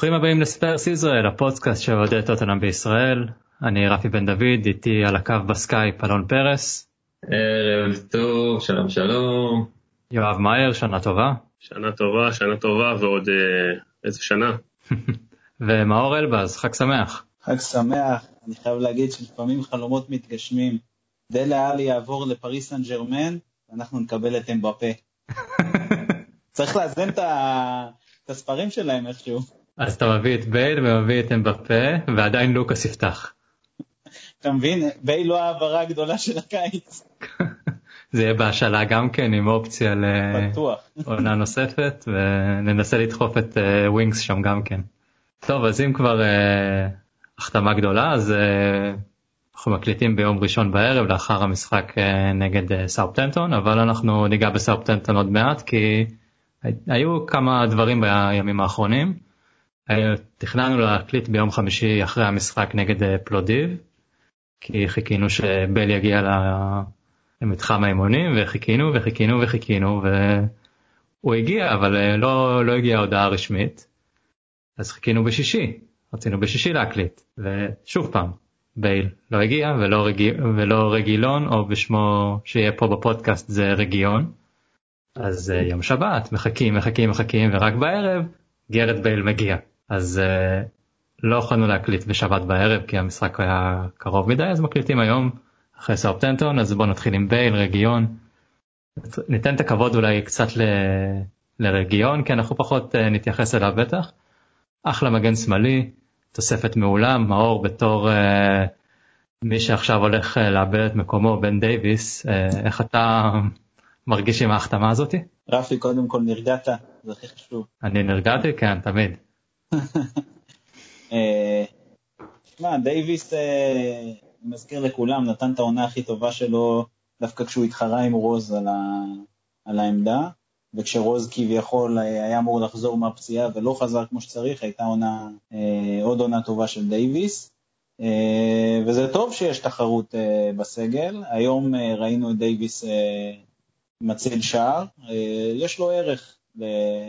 ברוכים הבאים לספרס ישראל, הפודקאסט של אוהדי טוטנאם בישראל. אני רפי בן דוד, איתי על הקו בסקייפ אלון פרס. ערב טוב, שלום שלום. יואב מאייר, שנה טובה. שנה טובה, שנה טובה ועוד אה, איזה שנה. ומאור אלבז, חג שמח. חג שמח, אני חייב להגיד שלפעמים חלומות מתגשמים. דלה אלי יעבור לפריס סן ג'רמן, ואנחנו נקבל את אמבפה. צריך לאזן את הספרים שלהם איכשהו. אז אתה מביא את בייל ומביא את אמבפה, ועדיין לוקאס יפתח. אתה מבין? בייל לא ההעברה הגדולה של הקיץ. זה יהיה בהשאלה גם כן עם אופציה לעונה נוספת וננסה לדחוף את ווינקס uh, שם גם כן. טוב אז אם כבר uh, החתמה גדולה אז uh, אנחנו מקליטים ביום ראשון בערב לאחר המשחק uh, נגד סאופטנטון אבל אנחנו ניגע בסאופטנטון עוד מעט כי היו כמה דברים בימים האחרונים. תכננו להקליט ביום חמישי אחרי המשחק נגד פלודיב כי חיכינו שבל יגיע למתחם האימונים וחיכינו וחיכינו וחיכינו והוא הגיע אבל אה, לא, לא הגיעה הודעה רשמית. אז חיכינו בשישי, רצינו בשישי להקליט ושוב פעם בייל לא הגיע ולא, רג... ולא רגילון או בשמו שיהיה פה בפודקאסט זה רגיון. אז יום שבת מחכים מחכים מחכים ורק בערב גארת' בייל מגיע אז uh, לא יכולנו להקליט בשבת בערב כי המשחק היה קרוב מדי אז מקליטים היום אחרי סאות'המפטון אז בוא נתחיל עם בייל רגיון. ניתן את הכבוד אולי קצת ל... לרגיון כי אנחנו פחות uh, נתייחס אליו בטח. אחלה מגן שמאלי תוספת מעולה מאור בתור uh, מי שעכשיו הולך לאבד את מקומו בן דייוויס uh, איך אתה מרגיש עם ההחתמה הזאתי? רפי קודם כל נרגעת זה הכי חשוב. אני נרגעתי כן תמיד. תשמע, דייוויס, אה, אני מזכיר לכולם, נתן את העונה הכי טובה שלו דווקא כשהוא התחרה עם רוז על, ה, על העמדה, וכשרוז כביכול אה, היה אמור לחזור מהפציעה ולא חזר כמו שצריך, הייתה עונה, אה, עוד עונה טובה של דייוויס. וזה טוב שיש תחרות בסגל, היום ראינו את דייוויס מציל שער, יש לו ערך,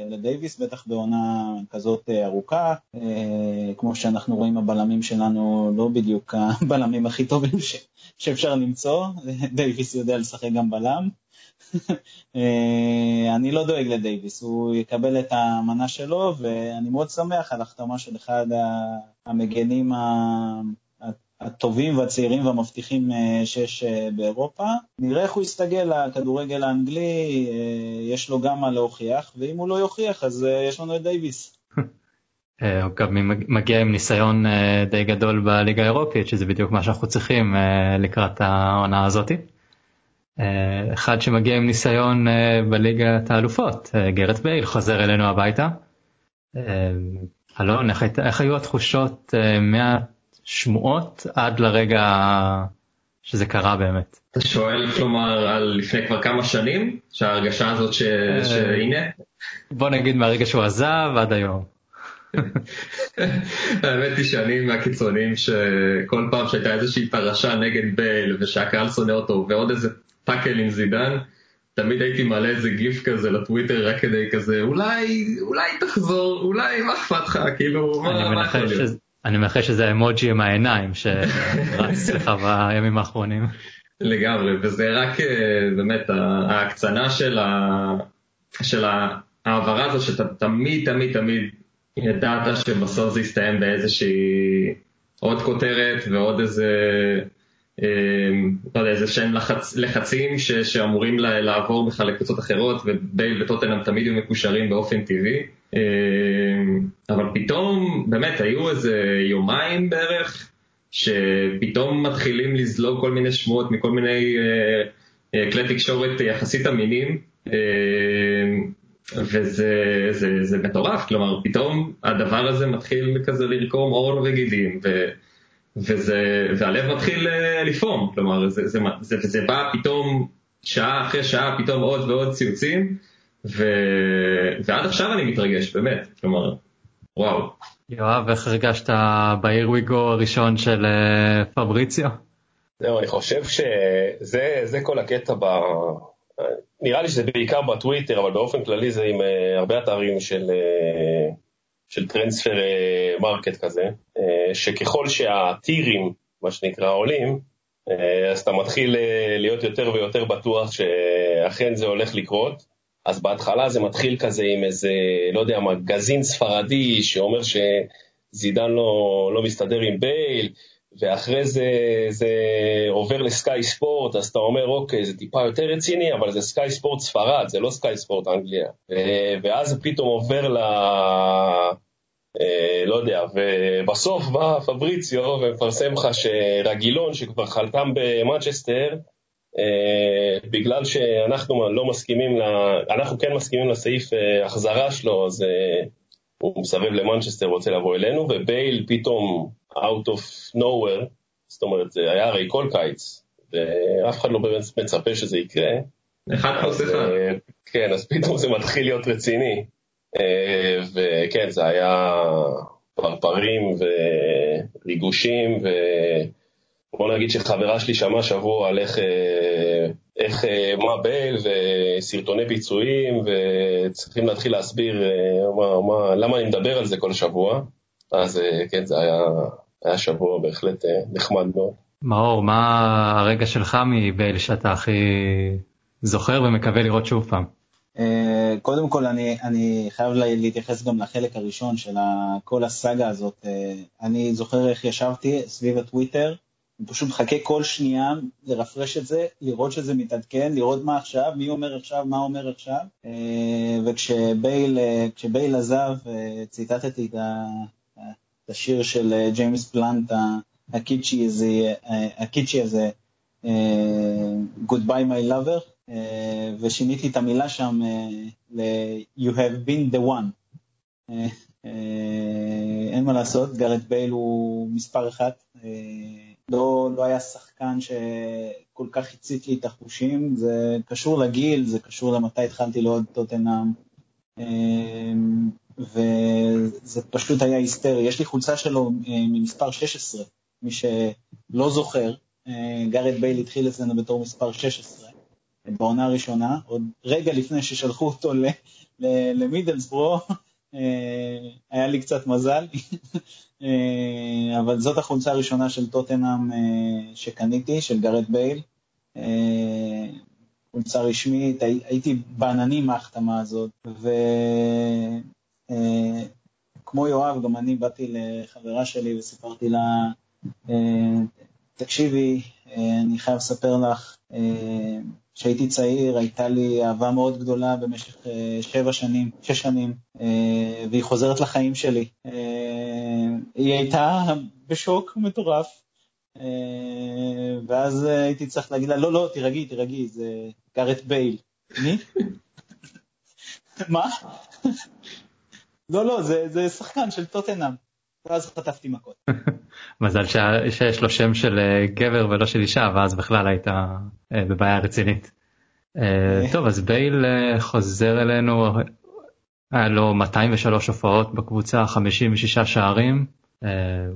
לדייוויס, בטח בעונה כזאת אה, ארוכה. אה, כמו שאנחנו רואים, הבלמים שלנו לא בדיוק הבלמים הכי טובים ש... שאפשר למצוא, דייוויס יודע לשחק גם בלם. אה, אני לא דואג לדייוויס, הוא יקבל את המנה שלו, ואני מאוד שמח על החתמה של אחד המגנים הטובים והצעירים והמבטיחים אה, שיש אה, באירופה. נראה איך הוא יסתגל לכדורגל האנגלי, אה, יש לו גם מה להוכיח, ואם הוא לא יוכיח אז יש לנו את דייוויס. גם מגיע עם ניסיון די גדול בליגה האירופית, שזה בדיוק מה שאנחנו צריכים לקראת העונה הזאתי. אחד שמגיע עם ניסיון בליגת האלופות, גרד בייל, חוזר אלינו הביתה. אלון, איך, איך היו התחושות מה... שמועות עד לרגע שזה קרה באמת. אתה שואל כלומר על לפני כבר כמה שנים שההרגשה הזאת ש... אה, שהנה? בוא נגיד מהרגע שהוא עזב עד היום. האמת היא שאני מהקיצונים שכל פעם שהייתה איזושהי פרשה נגד בייל ושהקהל שונא אותו ועוד איזה פאקל עם זידן, תמיד הייתי מעלה איזה גיף כזה לטוויטר רק כדי כזה אולי אולי תחזור אולי מה אכפת לך כאילו מה יכול להיות. אני מנחש שזה אמוג'י עם העיניים שרץ לך בימים האחרונים. לגמרי, וזה רק אה, באמת ההקצנה של, ה... של ההעברה הזו שאתה תמיד תמיד תמיד ידעת שבסוף זה יסתיים באיזושהי עוד כותרת ועוד איזה, אה, לא יודע, איזה שהם לחצ... לחצים ש... שאמורים לעבור בכלל לקבוצות אחרות ובייל וטוטנאם תמיד יהיו מקושרים באופן טבעי. אמ, אבל פתאום באמת היו איזה יומיים בערך שפתאום מתחילים לזלוג כל מיני שמועות מכל מיני אה, אה, כלי תקשורת יחסית אמינים אמ, וזה זה, זה מטורף, כלומר פתאום הדבר הזה מתחיל כזה לרקום עור וגידים ו, וזה, והלב מתחיל אה, לפעום, כלומר זה, זה, זה, זה בא פתאום שעה אחרי שעה פתאום עוד ועוד ציוצים ו... ועד עכשיו אני מתרגש, באמת, כלומר, וואו. יואב, איך הרגשת ב-Here הראשון של אה, פבריציו? זהו, אני חושב שזה כל הקטע ב... נראה לי שזה בעיקר בטוויטר, אבל באופן כללי זה עם uh, הרבה אתרים של, uh, של transfer market כזה, שככל שה tiers, מה שנקרא, עולים, אז אתה מתחיל להיות יותר ויותר בטוח שאכן זה הולך לקרות. אז בהתחלה זה מתחיל כזה עם איזה, לא יודע מה, מגזין ספרדי שאומר שזידן לא, לא מסתדר עם בייל, ואחרי זה זה עובר לסקאי ספורט, אז אתה אומר, אוקיי, זה טיפה יותר רציני, אבל זה סקאי ספורט ספרד, זה לא סקאי ספורט אנגליה. ואז זה פתאום עובר ל... אה, לא יודע, ובסוף בא פבריציו ומפרסם לך שרגילון, שכבר חלתם במנצ'סטר, בגלל שאנחנו לא מסכימים, לה, אנחנו כן מסכימים לסעיף אה, החזרה שלו, אז הוא מסרב למנצ'סטר, רוצה לבוא אלינו, ובייל פתאום out of nowhere, זאת אומרת, זה היה הרי כל קיץ, ואף אחד לא באמת מצפה שזה יקרה. אחד פלוס אחד. כן, אז פתאום זה מתחיל להיות רציני. אה, וכן, זה היה פרפרים וריגושים, ובוא נגיד שחברה שלי שמעה שבוע על איך, אה, איך אה, מה בייל וסרטוני ביצועים, וצריכים להתחיל להסביר מה, מה, למה אני מדבר על זה כל שבוע. אז כן, זה היה, היה שבוע בהחלט נחמד מאוד. מאור, מה הרגע שלך מבייל שאתה הכי זוכר ומקווה לראות שוב פעם? אה, קודם כל אני, אני חייב להתייחס גם לחלק הראשון של כל הסאגה הזאת. אה, אני זוכר איך ישבתי סביב הטוויטר, אני פשוט מחכה כל שנייה לרפרש את זה, לראות שזה מתעדכן, לראות מה עכשיו, מי אומר עכשיו, מה אומר עכשיו. אה, וכשבייל עזב, ציטטתי את השיר של ג'יימס בלאנט, הקיצ'י הזה, הקיצ'י הזה, Goodbye My Lover. אה, ושיניתי את המילה שם אה, ל- You have been the one. אה, אין מה לעשות, גארת' בייל הוא מספר אחת. לא, לא היה שחקן שכל כך הצית לי את החושים, זה קשור לגיל, זה קשור למתי התחלתי לאהוד טוטנאם, וזה פשוט היה היסטרי. יש לי חולצה שלו ממספר 16, מי שלא זוכר, גארת' בייל התחיל אצלנו בתור מספר 16. בעונה הראשונה, עוד רגע לפני ששלחו אותו למידלסברו, אה, היה לי קצת מזל, אה, אבל זאת החולצה הראשונה של טוטנאם אה, שקניתי, של גארת' בייל. חולצה רשמית, הייתי בעננים מההחתמה הזאת, וכמו יואב, גם אני באתי לחברה שלי וסיפרתי לה, תקשיבי, אני חייב לספר לך, כשהייתי צעיר הייתה לי אהבה מאוד גדולה במשך אה, שבע שנים, שש שנים, אה, והיא חוזרת לחיים שלי. אה, היא הייתה בשוק מטורף, ואז הייתי צריך להגיד לה, לא, לא, תירגעי, תירגעי, זה גארט בייל. מי? מה? לא, לא, זה, זה שחקן של טוטנאם. ואז חטפתי מכות. מזל שיש לו שם של אה, גבר ולא של אישה ואז בכלל היית אה, בבעיה רצינית. אה, טוב אז בייל חוזר אלינו היה לו 203 הופעות בקבוצה 56 שערים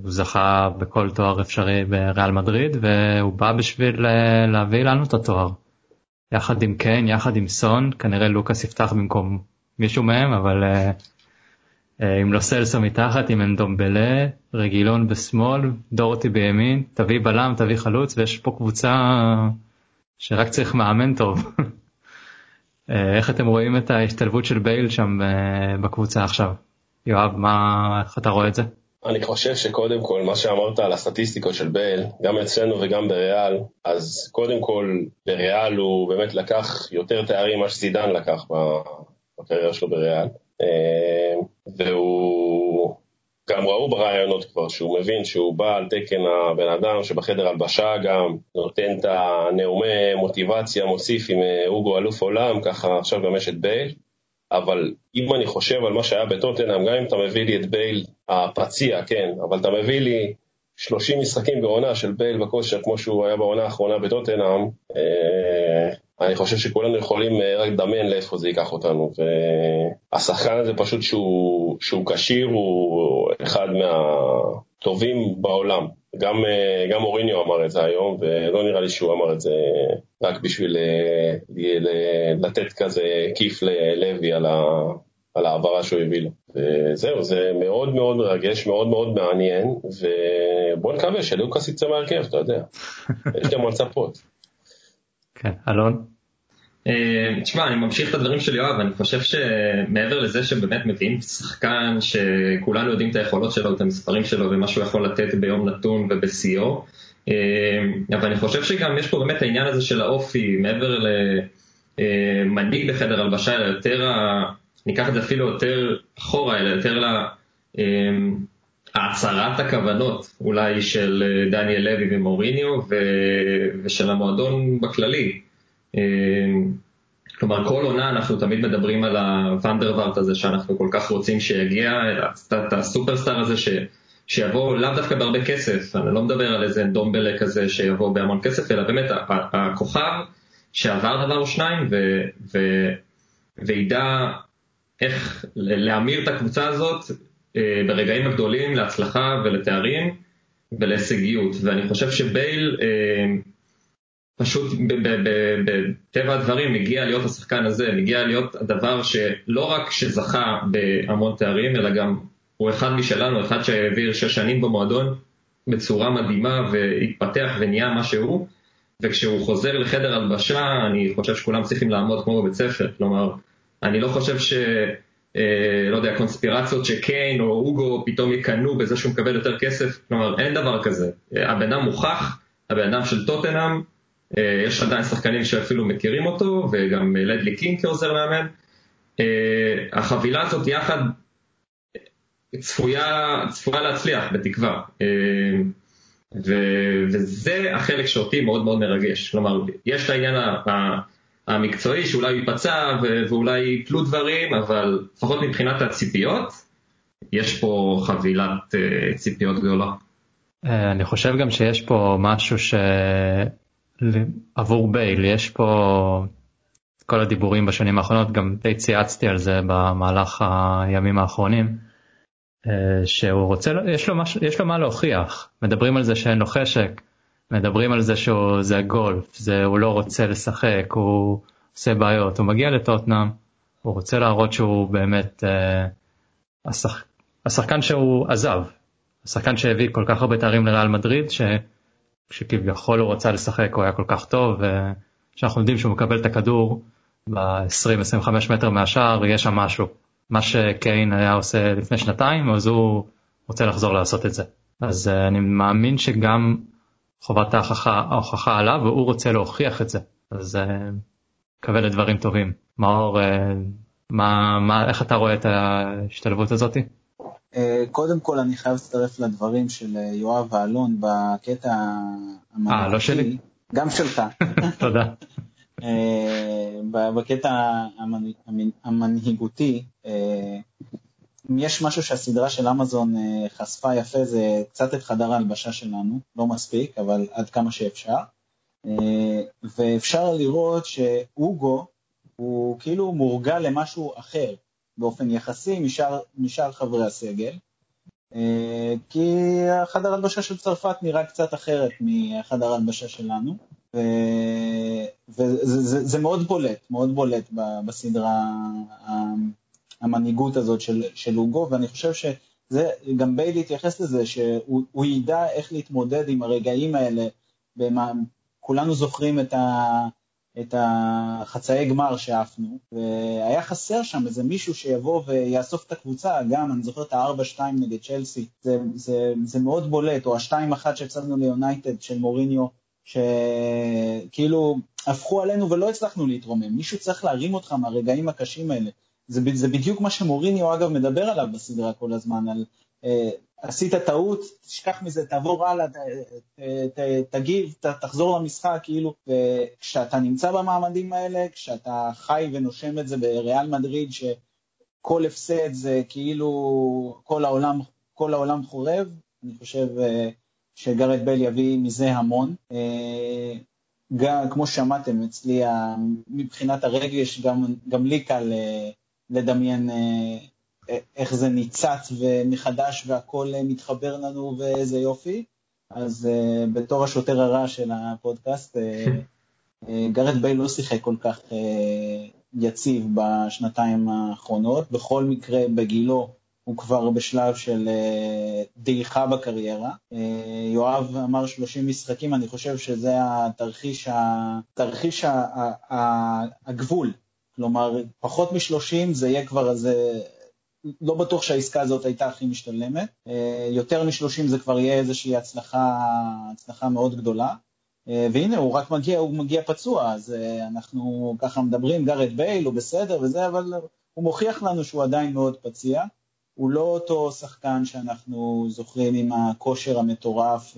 הוא זכה בכל תואר אפשרי בריאל מדריד והוא בא בשביל להביא לנו את התואר. יחד עם קיין יחד עם סון כנראה לוקאס יפתח במקום מישהו מהם אבל עם לוסלסו מתחת, עם אנדומבלה, רגילון בשמאל, דורטי בימין, תביא בלם, תביא חלוץ, ויש פה קבוצה שרק צריך מאמן טוב. אה, איך אתם רואים את ההשתלבות של בייל שם אה, בקבוצה עכשיו? יואב, מה, איך אתה רואה את זה? אני חושב שקודם כל, מה שאמרת על הסטטיסטיקות של בייל, גם אצלנו וגם בריאל, אז קודם כל, בריאל הוא באמת לקח יותר תארים ממה שזידן לקח בקריירה שלו בריאל. אה, והוא, גם ראו ברעיונות כבר שהוא מבין שהוא בא על תקן הבן אדם שבחדר הלבשה גם נותן את הנאומי מוטיבציה, מוסיף עם אה, אוגו אלוף עולם, ככה עכשיו גם יש את בייל. אבל אם אני חושב על מה שהיה בטוטנאם, גם אם אתה מביא לי את בייל הפציע, כן, אבל אתה מביא לי 30 משחקים בעונה של בייל בכושר כמו שהוא היה בעונה האחרונה בטוטנאם, אה, אני חושב שכולנו יכולים אה, רק לדמיין לאיפה זה ייקח אותנו. והשחקן הזה פשוט שהוא, שהוא כשיר הוא אחד מהטובים בעולם. גם, אה, גם אוריניו אמר את זה היום, ולא נראה לי שהוא אמר את זה רק בשביל לתת כזה כיף ללוי על, ה, על העברה שהוא הביא לו. וזהו, זה מאוד מאוד מרגש, מאוד מאוד מעניין, ובוא נקווה שלוקאס יצא מהרכב, אתה יודע. יש גם לצפות. כן, אלון? אה, תשמע, אני ממשיך את הדברים של יואב, אני חושב שמעבר לזה שבאמת מביאים שחקן שכולנו יודעים את היכולות שלו, את המספרים שלו ומה שהוא יכול לתת ביום נתון ובשיאו, אה, אבל אני חושב שגם יש פה באמת העניין הזה של האופי, מעבר למנהיג בחדר הלבשה, אלא יותר, ניקח את זה אפילו יותר אחורה, אלא יותר להצהרת הכוונות אולי של דניאל לוי ומוריניו ושל המועדון בכללי. אמ, כלומר, כל עונה אנחנו תמיד מדברים על הוונדרווארט הזה שאנחנו כל כך רוצים שיגיע, את הסופרסטאר הזה ש, שיבוא לאו דווקא בהרבה כסף, אני לא מדבר על איזה דומבלה כזה שיבוא בהמון כסף, אלא באמת הכוכב שעבר דבר או שניים ו, ו, וידע איך להמיר את הקבוצה הזאת אה, ברגעים הגדולים להצלחה ולתארים ולהישגיות, ואני חושב שבייל אה, פשוט בטבע הדברים מגיע להיות השחקן הזה, מגיע להיות הדבר שלא רק שזכה בהמון תארים, אלא גם הוא אחד משלנו, אחד שהעביר שש שנים במועדון בצורה מדהימה והתפתח ונהיה מה שהוא, וכשהוא חוזר לחדר הלבשה, אני חושב שכולם צריכים לעמוד כמו בבית ספר, כלומר, אני לא חושב ש... אה, לא יודע, קונספירציות שקיין או אוגו פתאום יקנאו בזה שהוא מקבל יותר כסף, כלומר, אין דבר כזה. הבן אדם מוכח, הבן אדם של טוטנאם, אה, יש עדיין שחקנים שאפילו מכירים אותו, וגם לדלי קינג כעוזר מאמן. אה, החבילה הזאת יחד צפויה, צפויה להצליח, בתקווה. אה, ו, וזה החלק שאותי מאוד מאוד מרגש. כלומר, יש את העניין המקצועי שאולי ייפצע ואולי ייפלו דברים, אבל לפחות מבחינת הציפיות, יש פה חבילת ציפיות גדולה. אני חושב גם שיש פה משהו ש... עבור בייל יש פה כל הדיבורים בשנים האחרונות גם די צייצתי על זה במהלך הימים האחרונים אה, שהוא רוצה יש לו, מש, יש לו מה להוכיח מדברים על זה שאין לו חשק מדברים על זה שזה גולף זה הוא לא רוצה לשחק הוא עושה בעיות. הוא מגיע לטוטנאם הוא רוצה להראות שהוא באמת אה, השח, השחקן שהוא עזב. השחקן שהביא כל כך הרבה תארים לריאל מדריד ש... שכביכול הוא רצה לשחק הוא היה כל כך טוב ושאנחנו יודעים שהוא מקבל את הכדור ב-20-25 מטר מהשער יש שם משהו. מה שקיין היה עושה לפני שנתיים אז הוא רוצה לחזור לעשות את זה. אז uh, אני מאמין שגם חובת ההוכחה, ההוכחה עליו והוא רוצה להוכיח את זה אז מקווה uh, לדברים טובים. מאור, uh, מה, מה, איך אתה רואה את ההשתלבות הזאתי? אה, קודם כל אני חייב להצטרף לדברים של אה, יואב ואלון בקטע המנהיגותי. אה, לא שלי? גם שלך. תודה. אה, בקטע המנהיגותי, אם יש משהו שהסדרה של אמזון חשפה יפה זה קצת את חדר ההלבשה שלנו, לא מספיק, אבל עד כמה שאפשר. ואפשר לראות שאוגו הוא כאילו מורגל למשהו אחר. באופן יחסי משאר, משאר חברי הסגל, אה, כי החדר הלבשה של צרפת נראה קצת אחרת מחדר הלבשה שלנו, וזה זה, זה מאוד בולט, מאוד בולט בסדרה המנהיגות הזאת של, של אוגו, ואני חושב שזה, גם ביילי התייחס לזה, שהוא ידע איך להתמודד עם הרגעים האלה, במה, כולנו זוכרים את ה... את החצאי גמר שעפנו, והיה חסר שם איזה מישהו שיבוא ויאסוף את הקבוצה, גם, אני זוכר את ה-4-2 נגד צ'לסי, זה, זה, זה מאוד בולט, או ה-2-1 שהפסדנו ליונייטד של מוריניו, שכאילו הפכו עלינו ולא הצלחנו להתרומם, מישהו צריך להרים אותך מהרגעים הקשים האלה. זה, זה בדיוק מה שמוריניו אגב מדבר עליו בסדרה כל הזמן, על אה, עשית טעות, תשכח מזה, תעבור הלאה, תגיב, תחזור למשחק, כאילו, וכשאתה נמצא במעמדים האלה, כשאתה חי ונושם את זה בריאל מדריד, שכל הפסד זה כאילו כל העולם, כל העולם חורב, אני חושב אה, שגרד בל יביא מזה המון. אה, גם, כמו ששמעתם, אצלי מבחינת הרגש, גם, גם לי קל אה, לדמיין איך זה ניצץ ומחדש והכל מתחבר לנו ואיזה יופי. אז בתור השוטר הרע של הפודקאסט, גרד בייל לא שיחק כל כך יציב בשנתיים האחרונות. בכל מקרה, בגילו הוא כבר בשלב של אה, דעיכה בקריירה. אה, יואב אמר 30 משחקים, אני חושב שזה התרחיש, התרחיש הגבול. כלומר, פחות מ-30 זה יהיה כבר איזה... לא בטוח שהעסקה הזאת הייתה הכי משתלמת. אה, יותר מ-30 זה כבר יהיה איזושהי הצלחה, הצלחה מאוד גדולה. והנה, הוא רק מגיע, הוא מגיע פצוע, אז אנחנו ככה מדברים, גארד בייל הוא בסדר וזה, אבל הוא מוכיח לנו שהוא עדיין מאוד פציע. הוא לא אותו שחקן שאנחנו זוכרים עם הכושר המטורף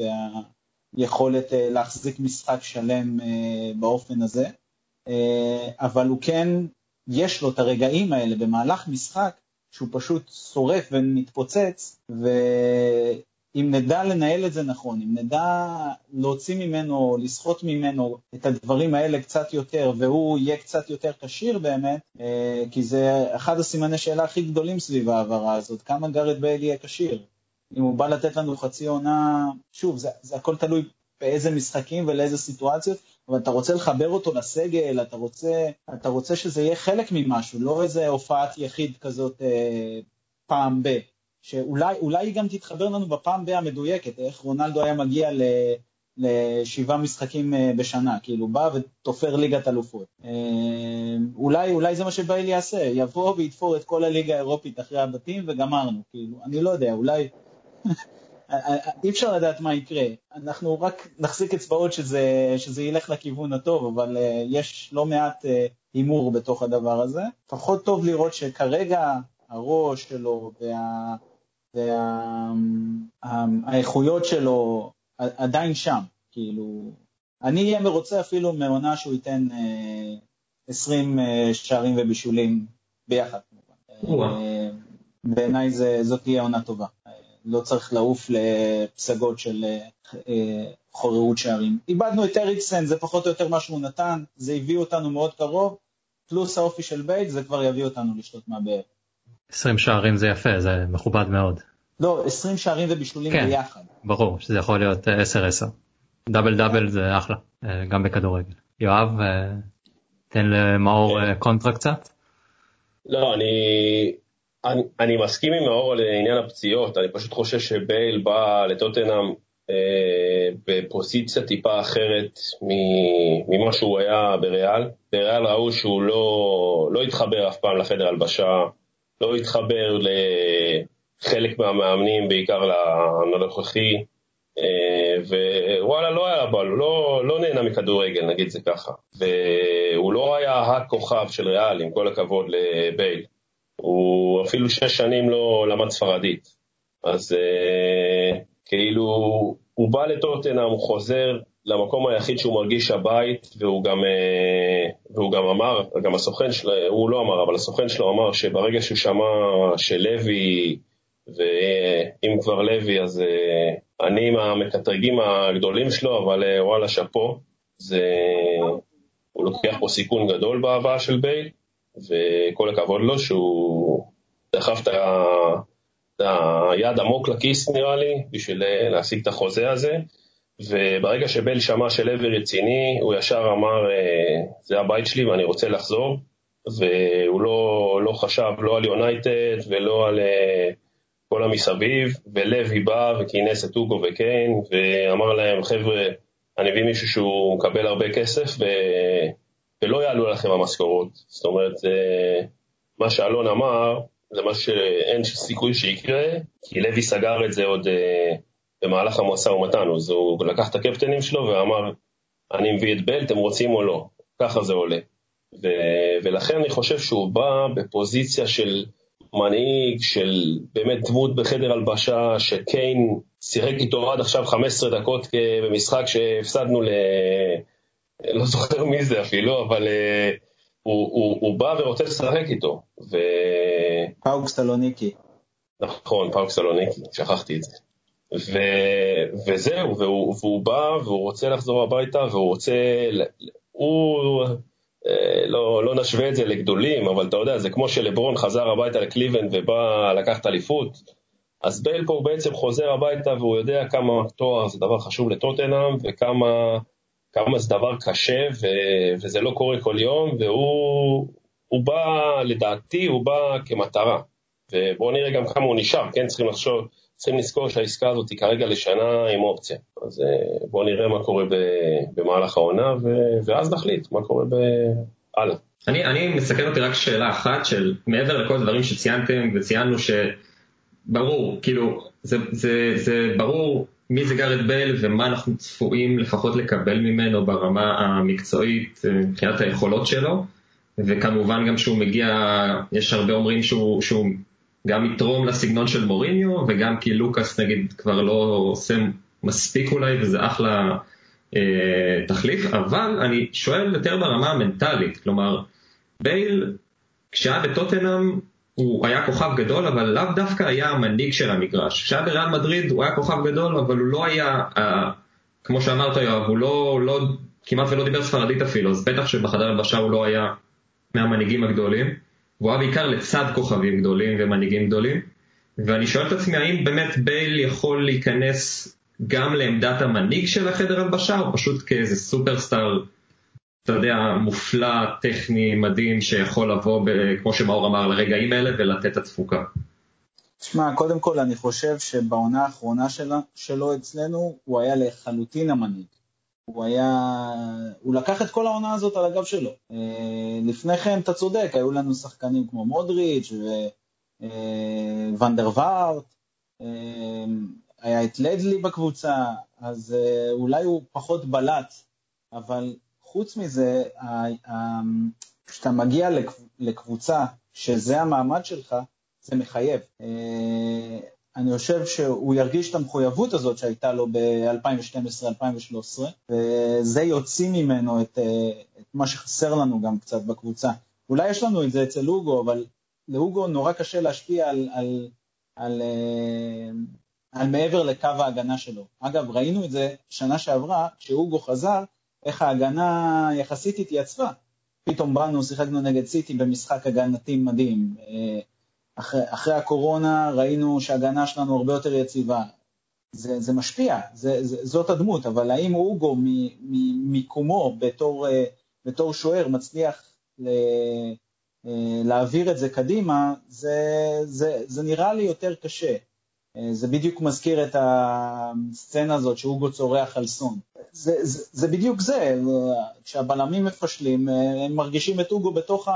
והיכולת אה, להחזיק משחק שלם אה, באופן הזה, אה, אבל הוא כן, יש לו את הרגעים האלה במהלך משחק שהוא פשוט שורף ומתפוצץ, אם נדע לנהל את זה נכון, אם נדע להוציא ממנו, לסחוט ממנו את הדברים האלה קצת יותר, והוא יהיה קצת יותר כשיר באמת, אה, כי זה אחד הסימני שאלה הכי גדולים סביב ההעברה הזאת, כמה גארד בייל יהיה כשיר. אם הוא בא לתת לנו חצי עונה, שוב, זה, זה הכל תלוי באיזה משחקים ולאיזה סיטואציות, אבל אתה רוצה לחבר אותו לסגל, אתה רוצה, אתה רוצה שזה יהיה חלק ממשהו, לא איזה הופעת יחיד כזאת אה, פעם ב. שאולי היא גם תתחבר לנו בפעם ב המדויקת, איך רונלדו היה מגיע ל... לשבעה משחקים אה, בשנה, כאילו בא ותופר ליגת אלופות. אה, אולי, אולי זה מה שבייל יעשה, יבוא ויתפור את כל הליגה האירופית אחרי הבתים וגמרנו, כאילו, אני לא יודע, אולי... אי אפשר לדעת מה יקרה, אנחנו רק נחזיק אצבעות שזה, שזה ילך לכיוון הטוב, אבל uh, יש לא מעט הימור uh, בתוך הדבר הזה. לפחות טוב לראות שכרגע הראש שלו וה... והאיכויות שלו עדיין שם, כאילו, אני אהיה מרוצה אפילו מעונה שהוא ייתן 20 אה, אה, שערים ובישולים ביחד. אה, בעיניי זאת תהיה עונה טובה. לא צריך לעוף לפסגות של חוררות שערים. איבדנו את אריקסן, זה פחות או יותר מה שהוא נתן, זה הביא אותנו מאוד קרוב, פלוס האופי של בייל, זה כבר יביא אותנו לשתות מהבאר. 20 שערים זה יפה, זה מכובד מאוד. לא, 20 שערים ובישולים כן, ביחד. ברור שזה יכול להיות 10-10. double double זה אחלה, אה, גם בכדורגל. יואב, אה, תן למאור כן. אה, קונטרה קצת. לא, אני, אני, אני מסכים עם מאור לעניין הפציעות, אני פשוט חושב שבייל בא לטוטנאם אה, בפוזיציה טיפה אחרת ממה שהוא היה בריאל. בריאל ראו שהוא לא, לא התחבר אף פעם לחדר הלבשה, לא התחבר לחלק מהמאמנים, בעיקר לנוכחי, אה, ווואלה, לא היה בו, לא, לא נהנה מכדורגל, נגיד זה ככה. והוא לא היה הכוכב של ריאל, עם כל הכבוד לבייל. הוא אפילו שש שנים לא למד ספרדית. אז אה, כאילו, הוא בא לטוטנאם, הוא חוזר למקום היחיד שהוא מרגיש הבית, והוא גם, אה, והוא גם אמר, גם הסוכן שלו, הוא לא אמר, אבל הסוכן שלו אמר שברגע שהוא שמע שלוי, ואם כבר לוי, אז אה, אני עם המקטרגים הגדולים שלו, אבל אה, וואלה, שאפו. זה... הוא לוקח פה סיכון גדול בהבאה של בייל, וכל הכבוד לו שהוא דחף את היד עמוק לכיס נראה לי, בשביל להשיג את החוזה הזה. וברגע שבל שמע שלוי רציני, הוא ישר אמר, אה, זה הבית שלי ואני רוצה לחזור, והוא לא, לא חשב לא על יונייטד ולא על אה, כל המסביב, ולוי בא וכינס את אוגו וקיין, ואמר להם, חבר'ה, אני מביא מישהו שהוא מקבל הרבה כסף, ו... ולא יעלו לכם המשכורות. זאת אומרת, מה שאלון אמר, זה מה שאין סיכוי שיקרה, כי לוי סגר את זה עוד אה, במהלך המשא ומתן, אז הוא לקח את הקפטנים שלו ואמר, אני מביא את בייל, אתם רוצים או לא, ככה זה עולה. ו- ולכן אני חושב שהוא בא בפוזיציה של מנהיג, של באמת דמות בחדר הלבשה, שקיין שיחק איתו עד עכשיו 15 דקות במשחק שהפסדנו ל... לא זוכר מי זה אפילו, אבל uh, הוא, הוא, הוא בא ורוצה לשחק איתו. ו... פאוק סלוניקי. נכון, פאוק סלוניקי, שכחתי את זה. ו, וזהו, והוא, והוא בא והוא רוצה לחזור הביתה והוא רוצה, הוא, אה, לא, לא נשווה את זה לגדולים, אבל אתה יודע, זה כמו שלברון חזר הביתה לקליבנד ובא לקחת אליפות, אז בייל פה בעצם חוזר הביתה והוא יודע כמה תואר זה דבר חשוב לטוטנאם וכמה כמה זה דבר קשה ו, וזה לא קורה כל יום, והוא הוא בא, לדעתי, הוא בא כמטרה. ובואו נראה גם כמה הוא נשאר, כן? צריכים לחשוב, צריכים לזכור שהעסקה הזאת היא כרגע לשנה עם אופציה. אז אה, בואו נראה מה קורה במהלך העונה, ו... ואז נחליט מה קורה הלאה. אני, אני מסתכל אותי רק שאלה אחת של מעבר לכל הדברים שציינתם וציינו שברור, כאילו, זה, זה, זה ברור מי זה גארד בל ומה אנחנו צפויים לפחות לקבל ממנו ברמה המקצועית אה, מבחינת היכולות שלו, וכמובן גם שהוא מגיע, יש הרבה אומרים שהוא, שהוא גם יתרום לסגנון של מוריניו, וגם כי לוקאס נגיד כבר לא עושה מספיק אולי, וזה אחלה אה, תחליף, אבל אני שואל יותר ברמה המנטלית, כלומר, בייל, כשהיה בטוטנאם, הוא היה כוכב גדול, אבל לאו דווקא היה המנהיג של המגרש. כשהיה בריאל מדריד הוא היה כוכב גדול, אבל הוא לא היה, אה, כמו שאמרת יואב, הוא לא, לא, כמעט ולא דיבר ספרדית אפילו, אז בטח שבחדר הלבשה הוא לא היה מהמנהיגים הגדולים. והוא היה בעיקר לצד כוכבים גדולים ומנהיגים גדולים. ואני שואל את עצמי, האם באמת בייל יכול להיכנס גם לעמדת המנהיג של החדר הלבשה, או פשוט כאיזה סופרסטאר, אתה יודע, מופלא, טכני, מדהים, שיכול לבוא, ב, כמו שמאור אמר, לרגעים האלה ולתת את התפוקה? תשמע, קודם כל אני חושב שבעונה האחרונה שלה, שלו אצלנו, הוא היה לחלוטין המנהיג. הוא היה, הוא לקח את כל העונה הזאת על הגב שלו. אה, לפני כן, אתה צודק, היו לנו שחקנים כמו מודריץ' וונדר אה, וארט, אה, היה את לדלי בקבוצה, אז אולי הוא פחות בלט, אבל חוץ מזה, כשאתה מגיע לקבוצה שזה המעמד שלך, זה מחייב. אני חושב שהוא ירגיש את המחויבות הזאת שהייתה לו ב-2012-2013, וזה יוציא ממנו את, את מה שחסר לנו גם קצת בקבוצה. אולי יש לנו את זה אצל אוגו, אבל לאוגו נורא קשה להשפיע על, על, על, על, על מעבר לקו ההגנה שלו. אגב, ראינו את זה שנה שעברה, כשאוגו חזר, איך ההגנה יחסית התייצבה. פתאום באנו, שיחקנו נגד סיטי במשחק הגנתי מדהים. אחרי, אחרי הקורונה ראינו שההגנה שלנו הרבה יותר יציבה. זה, זה משפיע, זה, זה, זאת הדמות, אבל האם אוגו ממיקומו בתור, אה, בתור שוער מצליח ל, אה, להעביר את זה קדימה, זה, זה, זה נראה לי יותר קשה. אה, זה בדיוק מזכיר את הסצנה הזאת שאוגו צורח על סון. זה, זה, זה בדיוק זה, כשהבלמים מפשלים, הם מרגישים את אוגו בתוך, ה,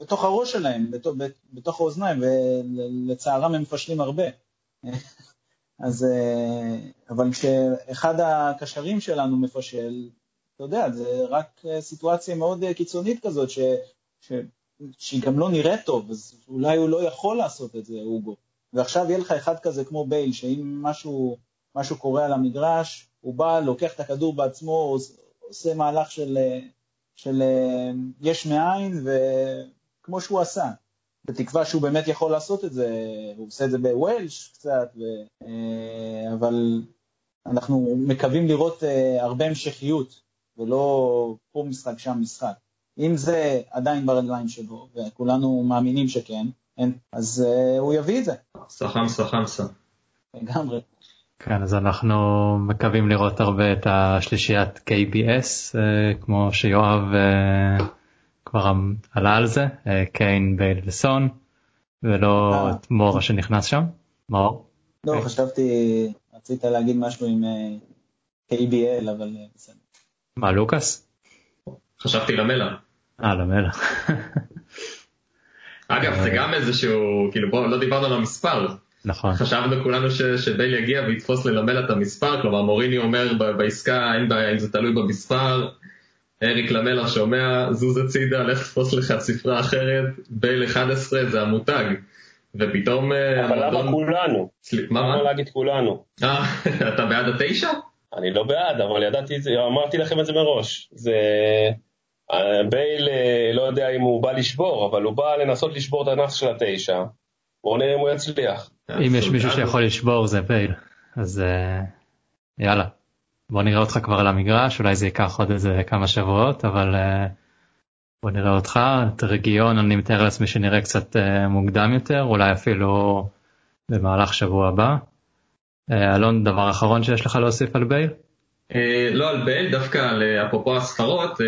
בתוך הראש שלהם, בתוך, בתוך האוזניים, ולצערם הם מפשלים הרבה. אז, אבל כשאחד הקשרים שלנו מפשל, אתה יודע, זה רק סיטואציה מאוד קיצונית כזאת, ש, ש, שהיא גם לא נראית טוב, אז אולי הוא לא יכול לעשות את זה, אוגו. ועכשיו יהיה לך אחד כזה כמו בייל, שאם משהו, משהו קורה על המגרש, הוא בא, לוקח את הכדור בעצמו, עושה מהלך של, של יש מאין, וכמו שהוא עשה. בתקווה שהוא באמת יכול לעשות את זה, הוא עושה את זה בווילש קצת, ו... אה, אבל אנחנו מקווים לראות אה, הרבה המשכיות, ולא פה משחק, שם משחק. אם זה עדיין ברגליים שלו, וכולנו מאמינים שכן, אין, אז הוא יביא את זה. סחמסה חמסה. לגמרי. כן, אז אנחנו מקווים לראות הרבה את השלישיית KBS, אה, כמו שיואב אה, כבר עלה על זה, קיין, בייל וסון, ולא את מורה שנכנס שם. מאור? לא, חשבתי, רצית להגיד משהו עם KBL, אבל בסדר. מה, לוקאס? חשבתי למלה. אה, למלה. אגב, זה גם איזשהו, כאילו בוא, לא דיברנו על המספר. נכון. חשבנו כולנו ש, שבייל יגיע ויתפוס ללמל את המספר, כלומר מוריני אומר בעסקה, אין בעיה אם זה תלוי במספר, אריק למלה שומע, זוז הצידה, לך תפוס לך ספרה אחרת, בייל 11 זה המותג. ופתאום... אה, אבל למה כולנו? מה? למה להגיד כולנו? אה, אתה בעד התשע? אני לא בעד, אבל ידעתי את זה, אמרתי לכם את זה מראש. זה... בייל אה, לא יודע אם הוא בא לשבור, אבל הוא בא לנסות לשבור את הנאחס של התשע. בואו נראה אם הוא יצליח. אם יש מישהו שיכול לשבור זה בייל, אז אה, יאללה. בוא נראה אותך כבר על המגרש, אולי זה ייקח עוד איזה כמה שבועות, אבל אה, בוא נראה אותך. את רגיון אני מתאר לעצמי שנראה קצת מוקדם יותר, אולי אפילו במהלך שבוע הבא. אלון, דבר אחרון שיש לך להוסיף על בייל? אה, לא על בל, דווקא על אפרופו הספרות,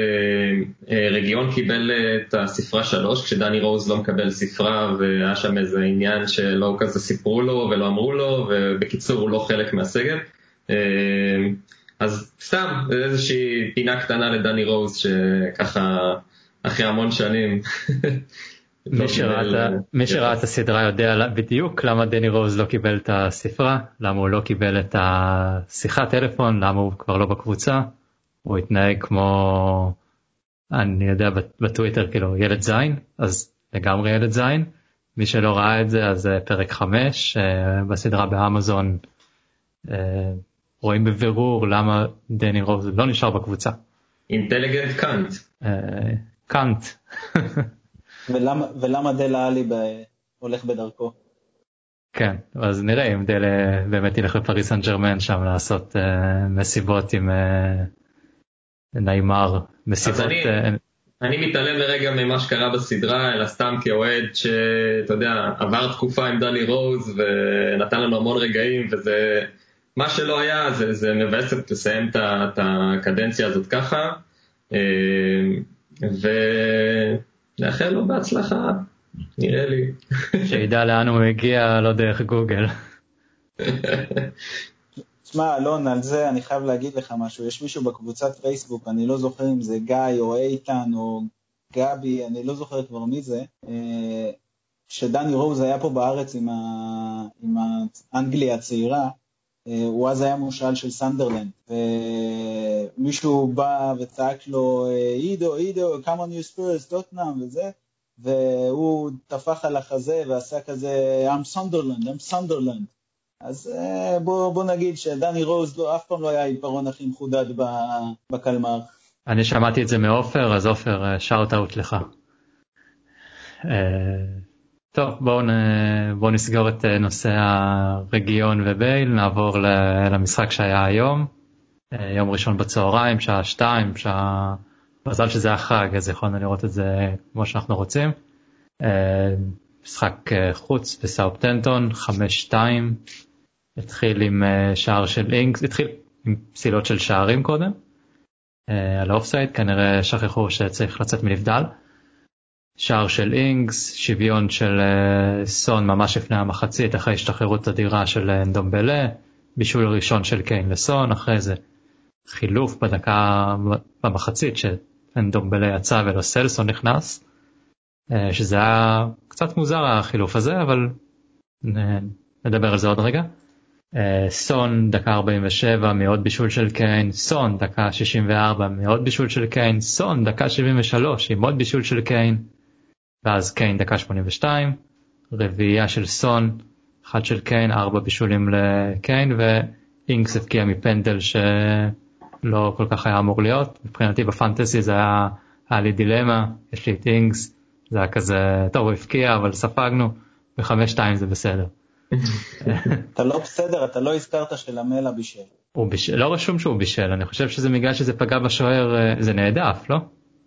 רגיון קיבל את הספרה שלוש, כשדני רוז לא מקבל ספרה והיה שם איזה עניין שלא כזה סיפרו לו ולא אמרו לו, ובקיצור הוא לא חלק מהסגל. אז סתם, איזושהי פינה קטנה לדני רוז שככה אחרי המון שנים. מי שראה את הסדרה יודע בדיוק למה דני רוז לא קיבל את הספרה, למה הוא לא קיבל את השיחת טלפון, למה הוא כבר לא בקבוצה, הוא התנהג כמו, אני יודע בטוויטר כאילו ילד זין, אז לגמרי ילד זין. מי שלא ראה את זה אז פרק 5 אה, בסדרה באמזון אה, רואים בבירור למה דני רוז לא נשאר בקבוצה. intelligent cunt. cunt. ולמה, ולמה דלה אלי ב... הולך בדרכו? כן, אז נראה אם דלה באמת ילך לפריס סן ג'רמן שם לעשות uh, מסיבות עם uh, ניימר, מסיבות... אני, uh, אני מתעלם לרגע ממה שקרה בסדרה, אלא סתם כאוהד שאתה יודע, עבר תקופה עם דני רוז ונתן לנו המון רגעים וזה... מה שלא היה זה, זה מבאס לסיים את הקדנציה הזאת ככה. ו... נאחל לו בהצלחה, נראה לי. שידע לאן הוא מגיע, לא דרך גוגל. תשמע, אלון, על זה אני חייב להגיד לך משהו. יש מישהו בקבוצת פייסבוק, אני לא זוכר אם זה גיא או איתן או גבי, אני לא זוכר כבר מי זה, אה, שדני רוז היה פה בארץ עם, ה... עם האנגליה הצעירה, הוא אז היה מושאל של סנדרלנד, ומישהו בא וצעק לו, אידו, אידו, come on you spurs, טוטנאם וזה, והוא טפח על החזה ועשה כזה, I'm Sunderland, I'm Sunderland. אז אה, בוא, בוא נגיד שדני רוז לא, אף פעם לא היה העיפרון הכי מחודד בקלמר. אני שמעתי את זה מעופר, אז עופר, shout אה, out לך. טוב בואו בוא נסגור את אה, נושא הרגיון ובייל נעבור למשחק שהיה היום אה, יום ראשון בצהריים שעה שתיים שעה מזל שזה היה חג אז יכולנו לראות את זה כמו שאנחנו רוצים. אה, משחק חוץ בסאופטנטון חמש שתיים התחיל עם שער של אינקס התחיל עם פסילות של שערים קודם על האופסייד כנראה שכחו שצריך לצאת מנבדל. שער של אינגס, שוויון של uh, סון ממש לפני המחצית אחרי השתחררות אדירה של uh, דומבלה, בישול ראשון של קיין לסון, אחרי זה חילוף בדקה במחצית שדומבלה יצא ולא סלסון נכנס, uh, שזה היה קצת מוזר החילוף הזה אבל נדבר על זה עוד רגע. סון דקה 47 מעוד בישול של קיין, סון דקה 64 מעוד בישול של קיין, סון דקה 73 עם עוד בישול של קיין. ואז קיין דקה 82, רביעייה של סון, אחד של קיין, ארבע בישולים לקיין ואינקס הבקיע מפנדל שלא כל כך היה אמור להיות. מבחינתי בפנטסי זה היה, היה לי דילמה, יש לי את אינקס, זה היה כזה, טוב הוא הבקיע אבל ספגנו, בחמש שתיים זה בסדר. אתה לא בסדר, אתה לא הזכרת שלמלה בישל. הוא בישל, לא רשום שהוא בישל, אני חושב שזה בגלל שזה פגע בשוער, אה, זה נעדף, לא?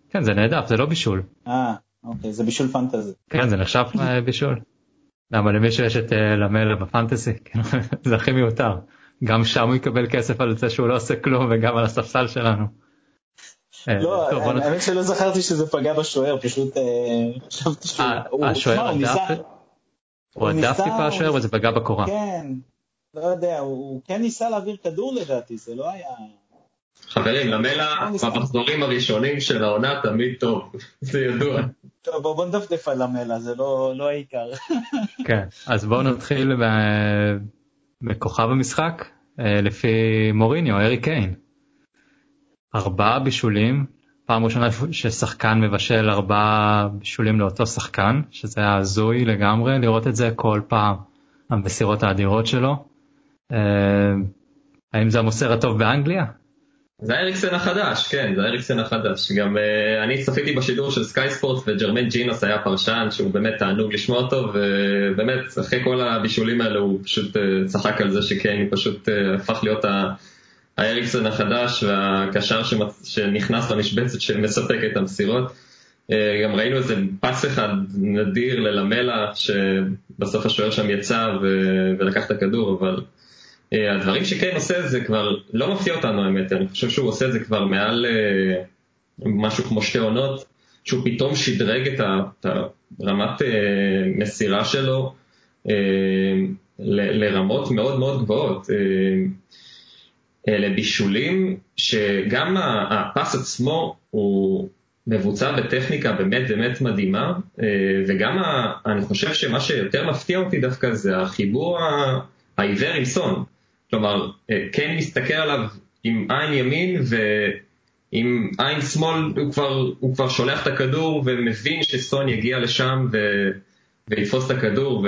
כן זה נעדף, זה לא בישול. אה. אוקיי, זה בישול פנטזי. כן, זה נחשב אה, בישול. למה למישהו יש את אה, למלה בפנטזי, כן, זה הכי מיותר. גם שם הוא יקבל כסף על זה שהוא לא עושה כלום וגם על הספסל שלנו. אה, לא, האמת שלא זכרתי שזה פגע בשוער, פשוט חשבתי שהוא... השוער הוא הדף טיפה השוער וזה פגע בקורה. כן, לא יודע, הוא כן ניסה להעביר כדור לדעתי, זה לא היה... חברים, למלה במחזורים הראשונים של העונה תמיד טוב, זה ידוע. טוב, בוא נדפדף על המלה, זה לא, לא העיקר. כן, אז בואו נתחיל בכוכב המשחק, אה, לפי מוריניו, ארי קיין. ארבעה בישולים, פעם ראשונה ששחקן מבשל ארבעה בישולים לאותו שחקן, שזה היה הזוי לגמרי לראות את זה כל פעם, המסירות האדירות שלו. אה, האם זה המוסר הטוב באנגליה? זה האריקסן החדש, כן, זה האריקסן החדש. גם uh, אני צפיתי בשידור של סקאי ספורט וג'רמן ג'ינוס היה פרשן שהוא באמת תענוג לשמוע אותו ובאמת אחרי כל הבישולים האלה הוא פשוט uh, צחק על זה שקיין פשוט uh, הפך להיות האריקסן החדש והקשר. שנכנס למשבצת שמספק את המסירות. גם ראינו איזה פס אחד נדיר ללמלה שבסוף השוער שם יצא. ולקח את הכדור אבל הדברים שקיין עושה זה כבר לא מפתיע אותנו האמת, אני חושב שהוא עושה את זה כבר מעל משהו כמו שתי עונות, שהוא פתאום שדרג את הרמת מסירה שלו לרמות מאוד מאוד גבוהות. אלה בישולים שגם הפס עצמו הוא מבוצע בטכניקה באמת באמת מדהימה, אה, וגם אני חושב שמה שיותר מפתיע אותי דווקא זה החיבור העיוור עם סון. כלומר, אה, כן מסתכל עליו עם עין ימין ועם עין שמאל הוא כבר, הוא כבר שולח את הכדור ומבין שסון יגיע לשם ו... ויתפוס את הכדור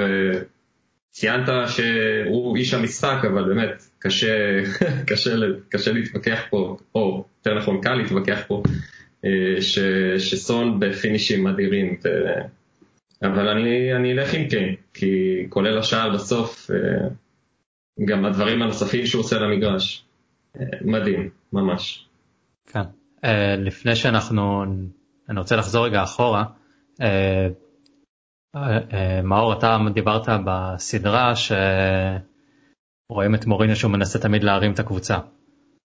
וציינת שהוא איש המשחק אבל באמת קשה, קשה, קשה להתווכח פה, או יותר נכון קל להתווכח פה, אה, ש, שסון בפינישים אדירים. ו... אבל אני, אני אלך עם קיין, כי כולל השער בסוף, אה, גם הדברים הנוספים שהוא עושה למגרש, אה, מדהים, ממש. כן, לפני שאנחנו, אני רוצה לחזור רגע אחורה. מאור, אתה דיברת בסדרה ש... רואים את מוריניו שהוא מנסה תמיד להרים את הקבוצה.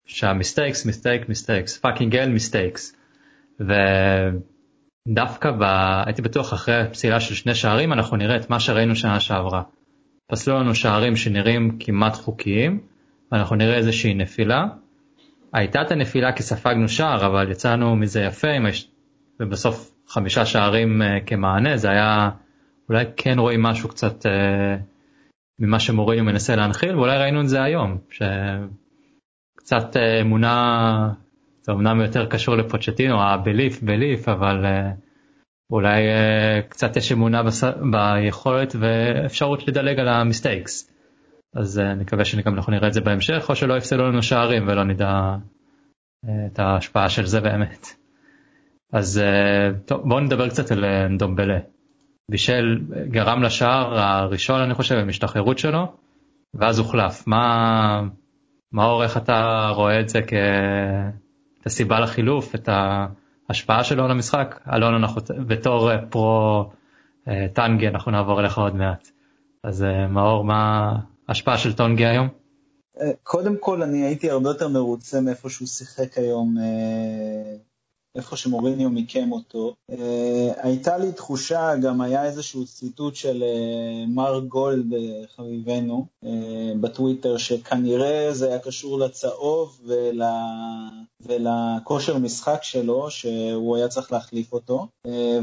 שה mistakes, mistake, mistakes, fucking hell mistakes. ודווקא ב... הייתי בטוח אחרי פסילה של שני שערים אנחנו נראה את מה שראינו שנה שעברה. פסלו לנו שערים שנראים כמעט חוקיים, ואנחנו נראה איזושהי נפילה. הייתה את הנפילה כי ספגנו שער, אבל יצאנו מזה יפה, ובסוף חמישה שערים uh, כמענה, זה היה, אולי כן רואים משהו קצת uh, ממה שמוריניו מנסה להנחיל ואולי ראינו את זה היום שקצת אה, אמונה זה אמנם יותר קשור לפוצ'טינו הבליף בליף אבל אה, אולי אה, קצת יש אמונה בס... ביכולת ואפשרות לדלג על המיסטייקס. אז אני מקווה שגם אנחנו נראה את זה בהמשך או שלא יפסלו לנו שערים ולא נדע את ההשפעה של זה באמת. אז טוב, בואו נדבר קצת על דומבלה. בישל גרם לשער הראשון אני חושב עם השתחררות שלו ואז הוחלף מה מה איך אתה רואה את זה כאת הסיבה לחילוף את ההשפעה שלו על המשחק אלון אנחנו בתור פרו אה, טנגי אנחנו נעבור אליך עוד מעט אז אה, מאור מה ההשפעה של טונגי היום? אה, קודם כל אני הייתי הרבה יותר מרוצה מאיפה שהוא שיחק היום איפה שמוריניו מיקם אותו. Uh, הייתה לי תחושה, גם היה איזשהו ציטוט של uh, מר גולד, uh, חביבנו, בטוויטר, שכנראה זה היה קשור לצהוב ול... ולכושר משחק שלו, שהוא היה צריך להחליף אותו.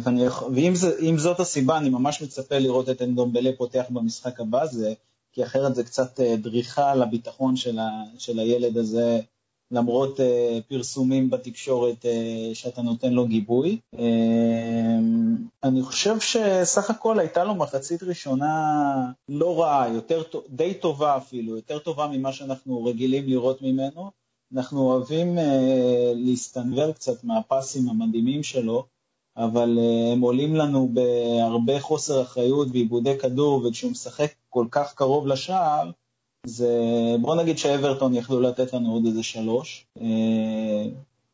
ואני... ואם זה, זאת הסיבה, אני ממש מצפה לראות את אנדומבלה פותח במשחק הבא, זה... כי אחרת זה קצת דריכה לביטחון של, ה... של הילד הזה למרות uh, פרסומים בתקשורת uh, שאתה נותן לו גיבוי. Uh, אני חושב שסך הכל הייתה לו מחצית ראשונה לא רעה, יותר, די טובה אפילו, יותר טובה ממה שאנחנו רגילים לראות ממנו. אנחנו אוהבים להסתנוור קצת מהפסים המדהימים שלו, אבל הם עולים לנו בהרבה חוסר אחריות ועיבודי כדור, וכשהוא משחק כל כך קרוב לשער, זה, בוא נגיד שאברטון יכלו לתת לנו עוד איזה שלוש, אה,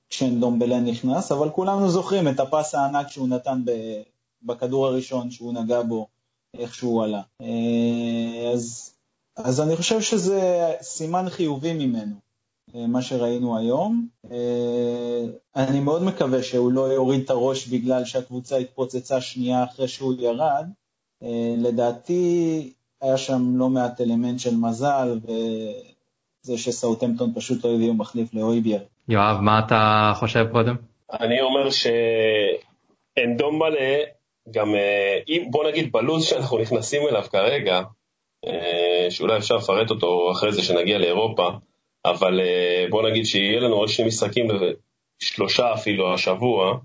כשדומבלה נכנס, אבל כולנו זוכרים את הפס הענק שהוא נתן בכדור הראשון שהוא נגע בו, איך שהוא עלה. אה, אז, אז אני חושב שזה סימן חיובי ממנו, אה, מה שראינו היום. אני מאוד מקווה שהוא לא יוריד את הראש בגלל שהקבוצה התפוצצה שנייה אחרי שהוא ירד. לדעתי, היה שם לא מעט אלמנט של מזל, וזה שסאוטמפטון פשוט לא הביאו מחליף לאויבייר. יואב, מה אתה חושב קודם? אני אומר שאין דום מלא, גם אה, אם, בוא נגיד בלוז שאנחנו נכנסים אליו כרגע, אה, שאולי אפשר לפרט אותו אחרי זה שנגיע לאירופה, אבל אה, בוא נגיד שיהיה לנו עוד שני משחקים, שלושה אפילו השבוע,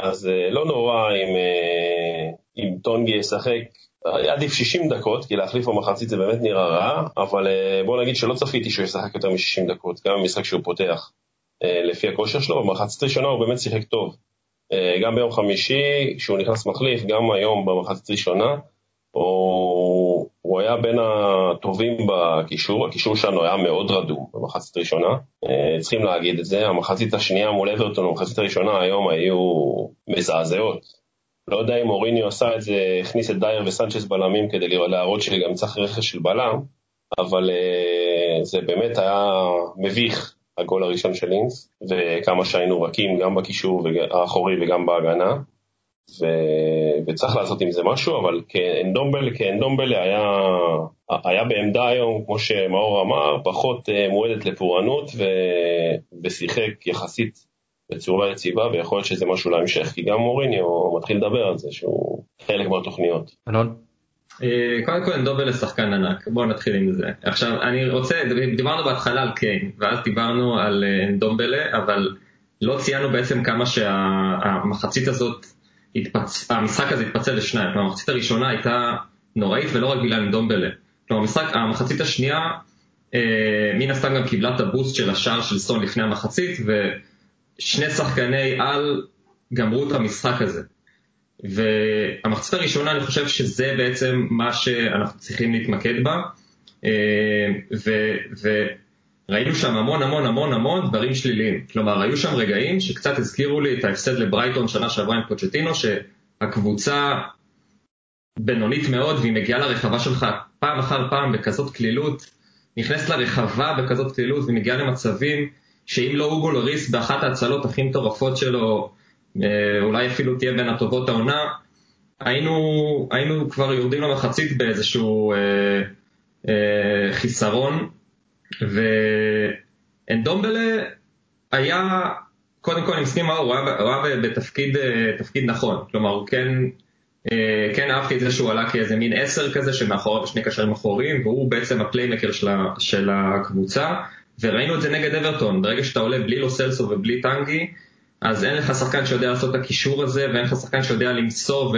אז לא נורא אם, אם טונגי ישחק עדיף 60 דקות, כי להחליף במחצית זה באמת נראה רע, אבל אה, בוא נגיד שלא צפיתי שהוא ישחק יותר מ-60 דקות, גם במשחק שהוא פותח אה, לפי הכושר שלו, במחצית ראשונה הוא באמת שיחק טוב. אה, גם ביום חמישי, כשהוא נכנס מחליף, גם היום במחצית ראשונה, הוא, הוא היה בין הטובים בקישור, הקישור שלנו היה מאוד רדום במחצית ראשונה, צריכים להגיד את זה, המחצית השנייה מול אברטון, המחצית הראשונה היום היו מזעזעות. לא יודע אם אוריניו עשה את זה, הכניס את דייר וסנצ'ס בלמים כדי להראות שגם צריך רכש של בלם, אבל אה, זה באמת היה מביך, הגול הראשון של לינס, וכמה שהיינו רכים גם בקישור האחורי וגם בהגנה. ו... וצריך לעשות עם זה משהו, אבל כאנדומבלה, כאנדומבלה היה, היה בעמדה היום, כמו שמאור אמר, פחות אה, מועדת לפורענות. ושיחק יחסית בצורה יציבה, ויכול להיות שזה משהו להמשך, כי גם מוריניו מתחיל לדבר על זה, שהוא חלק מהתוכניות. אלון? אה, קודם כל אנדובלה שחקן ענק, בואו נתחיל עם זה. עכשיו, אני רוצה, דיברנו בהתחלה על קיין, ואז דיברנו על אנדומבלה, אבל לא ציינו בעצם כמה שהמחצית הזאת התפצ... המשחק הזה התפצל לשניים, כלומר המחצית הראשונה הייתה נוראית ולא רק בגלל דומבלה. כלומר המשחק, המחצית השנייה אה, מן הסתם גם קיבלה את הבוסט של השער של סון לפני המחצית ושני שחקני על גמרו את המשחק הזה. והמחצית הראשונה אני חושב שזה בעצם מה שאנחנו צריכים להתמקד בה. אה, ו... ו... ראינו שם המון המון המון המון דברים שליליים. כלומר, היו שם רגעים שקצת הזכירו לי את ההפסד לברייטון שנה שעברה עם פוצ'טינו, שהקבוצה בינונית מאוד והיא מגיעה לרחבה שלך פעם אחר פעם בכזאת קלילות, נכנסת לרחבה בכזאת קלילות ומגיעה למצבים שאם לא אוגו לוריס באחת ההצלות הכי מטורפות שלו, אה, אולי אפילו תהיה בין הטובות העונה, היינו, היינו כבר יורדים למחצית באיזשהו אה, אה, חיסרון. ואנדומבלה היה, קודם כל אני מסכים מה הוא היה בתפקיד תפקיד נכון, כלומר הוא כן, אה, כן אהבתי את זה שהוא עלה כאיזה מין עשר כזה שמאחוריו שני קשרים אחוריים והוא בעצם הפליימקר של, של הקבוצה וראינו את זה נגד אברטון, ברגע שאתה עולה בלי לו סלסו ובלי טנגי אז אין לך שחקן שיודע לעשות את הקישור הזה ואין לך שחקן שיודע למסור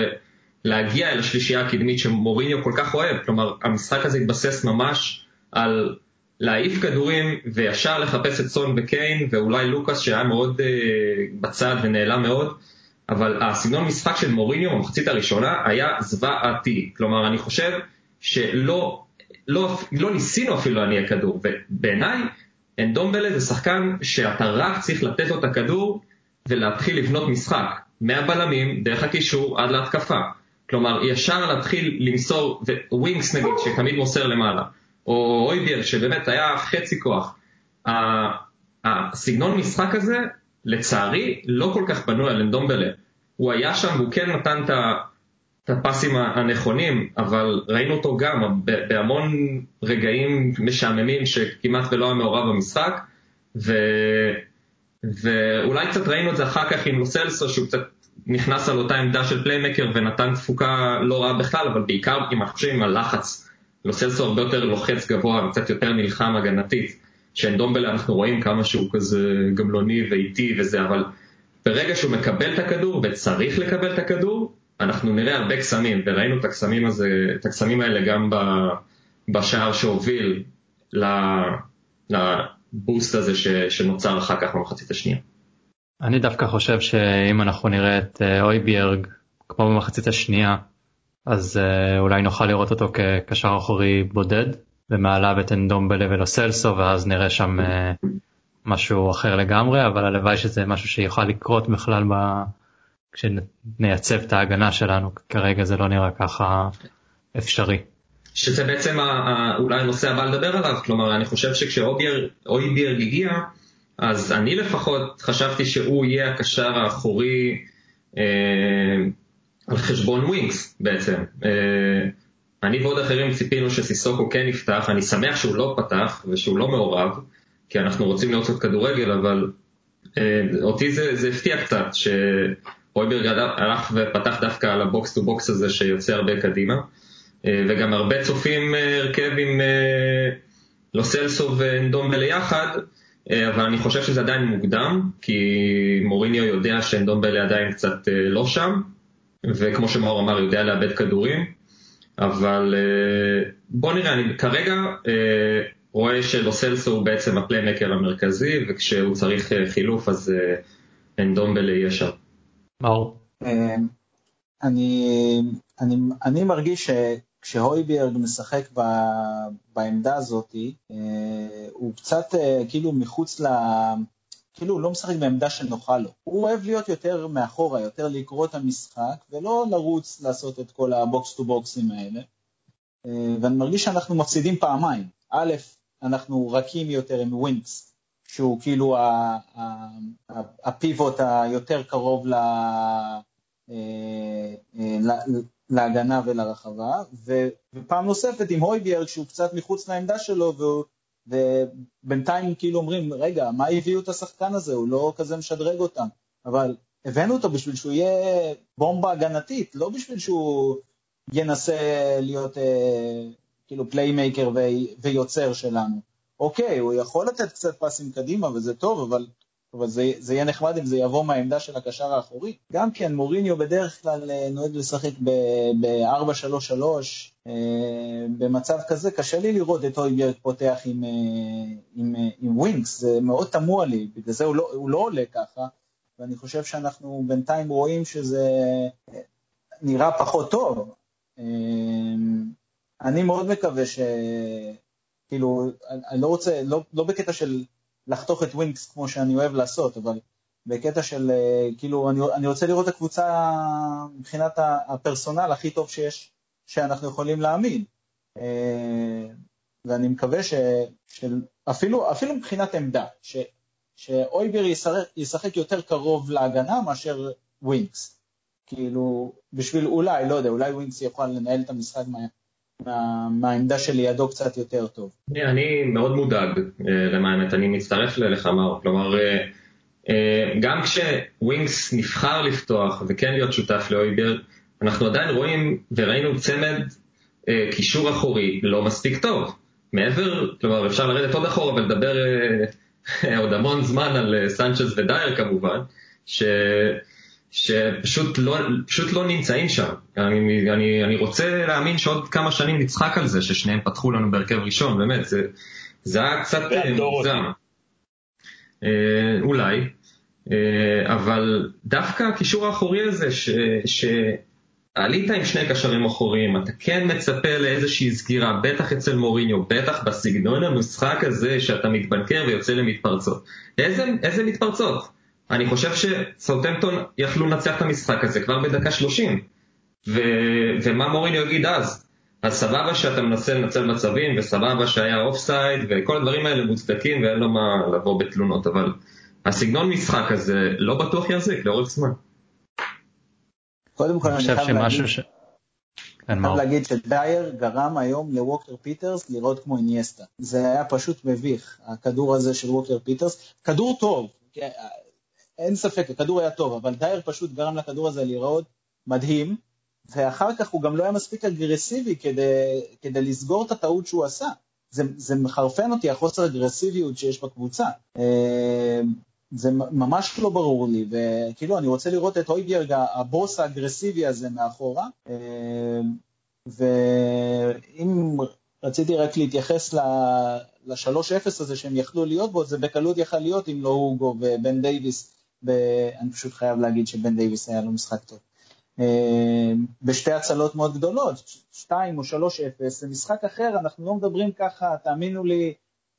ולהגיע אל השלישייה הקדמית שמוריניו כל כך אוהב, כלומר המשחק הזה התבסס ממש על להעיף כדורים וישר לחפש את סון וקיין ואולי לוקאס שהיה מאוד uh, בצד ונעלם מאוד, אבל הסגנון משחק של מוריניו במחצית הראשונה היה זוועתי. כלומר, אני חושב שלא לא, לא ניסינו אפילו להניע כדור, ובעיניי אנדומבלה זה שחקן שאתה רק צריך לתת לו את הכדור ולהתחיל לבנות משחק, מהבלמים, דרך הקישור עד להתקפה. כלומר, ישר להתחיל למסור, ווינקס נגיד, שתמיד מוסר למעלה. או אויביאר שבאמת היה חצי כוח. הסגנון משחק הזה, לצערי, לא כל כך בנוי על אנדומבלה. הוא היה שם והוא כן נתן את הפסים הנכונים, אבל ראינו אותו גם בהמון רגעים משעממים שכמעט ולא היה מעורב במשחק, ו... ואולי קצת ראינו את זה אחר כך עם לוסלסו, שהוא קצת נכנס על אותה עמדה של פליימקר ונתן תפוקה לא רעה בכלל, אבל בעיקר אם אנחנו חושבים על לחץ. לוסלסו הרבה יותר לוחץ גבוה וקצת יותר נלחם הגנתית, שאנדומבלה אנחנו רואים כמה שהוא כזה גמלוני ואיטי וזה, אבל ברגע שהוא מקבל את הכדור וצריך לקבל את הכדור, אנחנו נראה הרבה קסמים, וראינו את הקסמים, הזה, את הקסמים האלה גם בשער שהוביל לבוסט הזה שנוצר אחר כך במחצית השנייה. אני דווקא חושב שאם אנחנו נראה את אה, אויביארג כמו במחצית השנייה, אז uh, אולי נוכל לראות אותו כקשר אחורי בודד ומעליו את אנדומבלה ולו סלסו ואז נראה שם uh, משהו אחר לגמרי אבל הלוואי שזה משהו שיוכל לקרות בכלל ב... כשנייצב את ההגנה שלנו כרגע זה לא נראה ככה אפשרי. שזה בעצם אולי הנושא הבא לדבר עליו כלומר אני חושב שכשאויביארג הגיע אז אני לפחות חשבתי שהוא יהיה הקשר האחורי. אה, על חשבון ווינקס בעצם. אה, אני ועוד אחרים ציפינו שסיסוקו כן יפתח, אני שמח שהוא לא פתח ושהוא לא מעורב, כי אנחנו רוצים לראות קצת כדורגל, אבל אה, אותי זה, זה הפתיע קצת, שהויברג הלך ופתח דווקא על ה box to box הזה שיוצא הרבה קדימה, אה, וגם הרבה צופים הרכב עם לוסלסו ואנדומבלה יחד, אבל אני חושב שזה עדיין מוקדם, כי מוריניו יודע שאנדומבלה עדיין קצת לא שם, וכמו שמאור אמר, יודע לאבד כדורים, אבל אה, בוא נראה, אני כרגע אה, רואה שלוסלסו הוא בעצם הפליימקר המרכזי, וכשהוא צריך אה, חילוף אז אנדומבלה יהיה שם. מאור? אני, אני, אני מרגיש שכשהויביארג משחק ב, בעמדה הזאת, הוא קצת כאילו מחוץ ל... כאילו הוא לא משחק בעמדה שנוחה לו. הוא אוהב להיות יותר מאחורה, יותר לקרוא את המשחק, ולא לרוץ לעשות את כל ה box to box ים האלה. אה, ואני מרגיש שאנחנו מפסידים פעמיים. א', אנחנו רכים יותר עם ווינקס, שהוא כאילו ה pivot היותר קרוב ל... להגנה ולרחבה, ופעם נוספת עם הויברג שהוא קצת מחוץ לעמדה שלו ובינתיים כאילו אומרים, רגע, מה הביאו את השחקן הזה? הוא לא כזה משדרג אותם, אבל הבאנו אותו בשביל שהוא יהיה בומבה הגנתית, לא בשביל שהוא ינסה להיות אה, כאילו playmaker ויוצר שלנו. אוקיי, הוא יכול לתת קצת פסים קדימה וזה טוב, אבל אבל זה, זה יהיה נחמד אם זה יבוא מהעמדה של הקשר האחורי. גם כן, מוריניו בדרך כלל אה, נוהג לשחק ב-4-3-3, אה, במצב כזה קשה לי לראות את הויברג פותח עם, אה, עם, עם ווינקס, זה מאוד תמוה לי, בגלל זה הוא לא, הוא לא עולה ככה, ואני חושב שאנחנו בינתיים רואים שזה נראה פחות טוב. אני מאוד מקווה ש... כאילו, אני לא רוצה, לא, לא בקטע של לחתוך את ווינקס כמו שאני אוהב לעשות, אבל בקטע של, אה, כאילו, אני, אני רוצה לראות את הקבוצה מבחינת ה personnel הכי טוב שיש, שאנחנו יכולים להאמין. אה, ואני מקווה ש, שאפילו אפילו מבחינת עמדה, ש, שהויברג ישחק, ישחק יותר קרוב להגנה מאשר ווינקס. כאילו, בשביל אולי, לא יודע, אולי ווינקס יוכל לנהל את המשחק מה, מה, מהעמדה שלידו קצת יותר טוב. אני מאוד מודאג, אה, למען האמת, אני מצטרף אליך, מאור, כלומר, אה, אה, גם כשווינגס נבחר לפתוח וכן להיות שותף לאויבר, אנחנו עדיין רואים וראינו צמד קישור אחורי לא מספיק טוב. מעבר, כלומר אפשר לרדת עוד אחורה ולדבר עוד המון זמן על סנצ'ז ודייר כמובן, ש... שפשוט לא, פשוט לא נמצאים שם. אני, אני, אני רוצה להאמין שעוד כמה שנים נצחק על זה, ששניהם פתחו לנו בהרכב ראשון, באמת, זה, זה היה קצת אה, מוגזם. אה, אולי, אה, אבל דווקא הקישור האחורי הזה, ש, שעלית עם שני קשרים אחוריים, אתה כן מצפה לאיזושהי סגירה, בטח אצל מוריניו, בטח בסגנון המשחק הזה שאתה מתבנקר ויוצא למתפרצות. איזה, איזה מתפרצות? אני חושב שסאוטמפטון יכלו לנצח את המשחק הזה כבר בדקה 30. ו... ומה מוריניו יגיד אז? אז סבבה שאתה מנסה לנצל מצבים, וסבבה שהיה offside, וכל הדברים האלה מוצדקים ואין לו מה לבוא בתלונות, אבל הסגנון משחק הזה לא בטוח יחזיק לאורך זמן. קודם כל אני חייב להגיד, ש... כן, חייב להגיד שדייר גרם היום לווקר פיטרס לראות כמו אינייסטה. זה היה פשוט מביך, הכדור הזה של ווקר פיטרס. כדור טוב, אין ספק, הכדור היה טוב, אבל דייר פשוט גרם לכדור הזה להיראות מדהים, ואחר כך הוא גם לא היה מספיק אגרסיבי כדי, כדי לסגור את הטעות שהוא עשה. זה, זה מחרפן אותי, החוסר אגרסיביות שיש בקבוצה. אה, זה ממש לא ברור לי, וכאילו אני רוצה לראות את אויביארג, הבוס האגרסיבי הזה מאחורה, אה, ואם רציתי רק להתייחס ל-3-0 הזה שהם יכלו להיות בו, זה בקלות יכל להיות אם לא הוגו ובן דייוויס אני פשוט חייב להגיד שבן דייוויס היה לו משחק טוב. אה, בשתי הצלות מאוד גדולות, 2 או 3-0, זה משחק אחר, אנחנו לא מדברים ככה, תאמינו לי,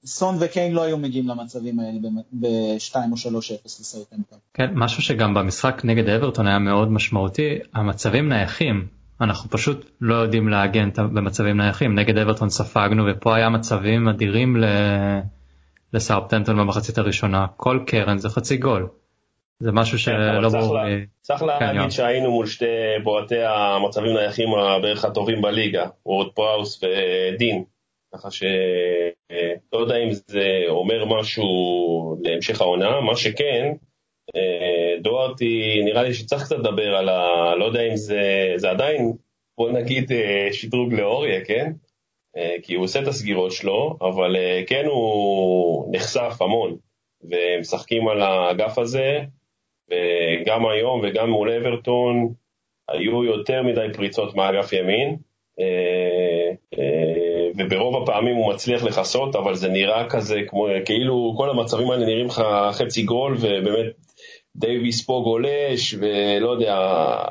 סון וקיין לא היו מגיעים למצבים האלה ב-2 או 3-0 לסאוטמפטון. כן, משהו שגם במשחק נגד אברטון היה מאוד משמעותי, המצבים נייחים, אנחנו פשוט לא יודעים להגן במצבים נייחים, נגד אברטון ספגנו ופה היה מצבים אדירים לסאוטמפטון במחצית הראשונה, כל קרן זה חצי גול. זה משהו כן, שלא ברור לי. צריך להגיד כן, שהיינו מול שתי בועטי המצבים נייחים בערך הטובים בליגה, וורד פראוס ודין. ככה שלא יודע אם זה אומר משהו להמשך העונה, מה שכן, אה, דוארטי, נראה לי שצריך קצת לדבר על ה... לא יודע אם זה, זה עדיין, בוא נגיד, אה, שדרוג לאוריה, כן? אה, כי הוא עושה את הסגירות שלו, אבל כן הוא נחשף המון, ומשחקים על האגף הזה, וגם היום וגם מול אברטון היו יותר מדי פריצות מאגף ימין, אה, אה, וברוב הפעמים הוא מצליח לכסות, אבל זה נראה כזה כמו, כאילו כל המצבים האלה נראים לך חצי גול, ובאמת דייוויס פה גולש, ולא יודע,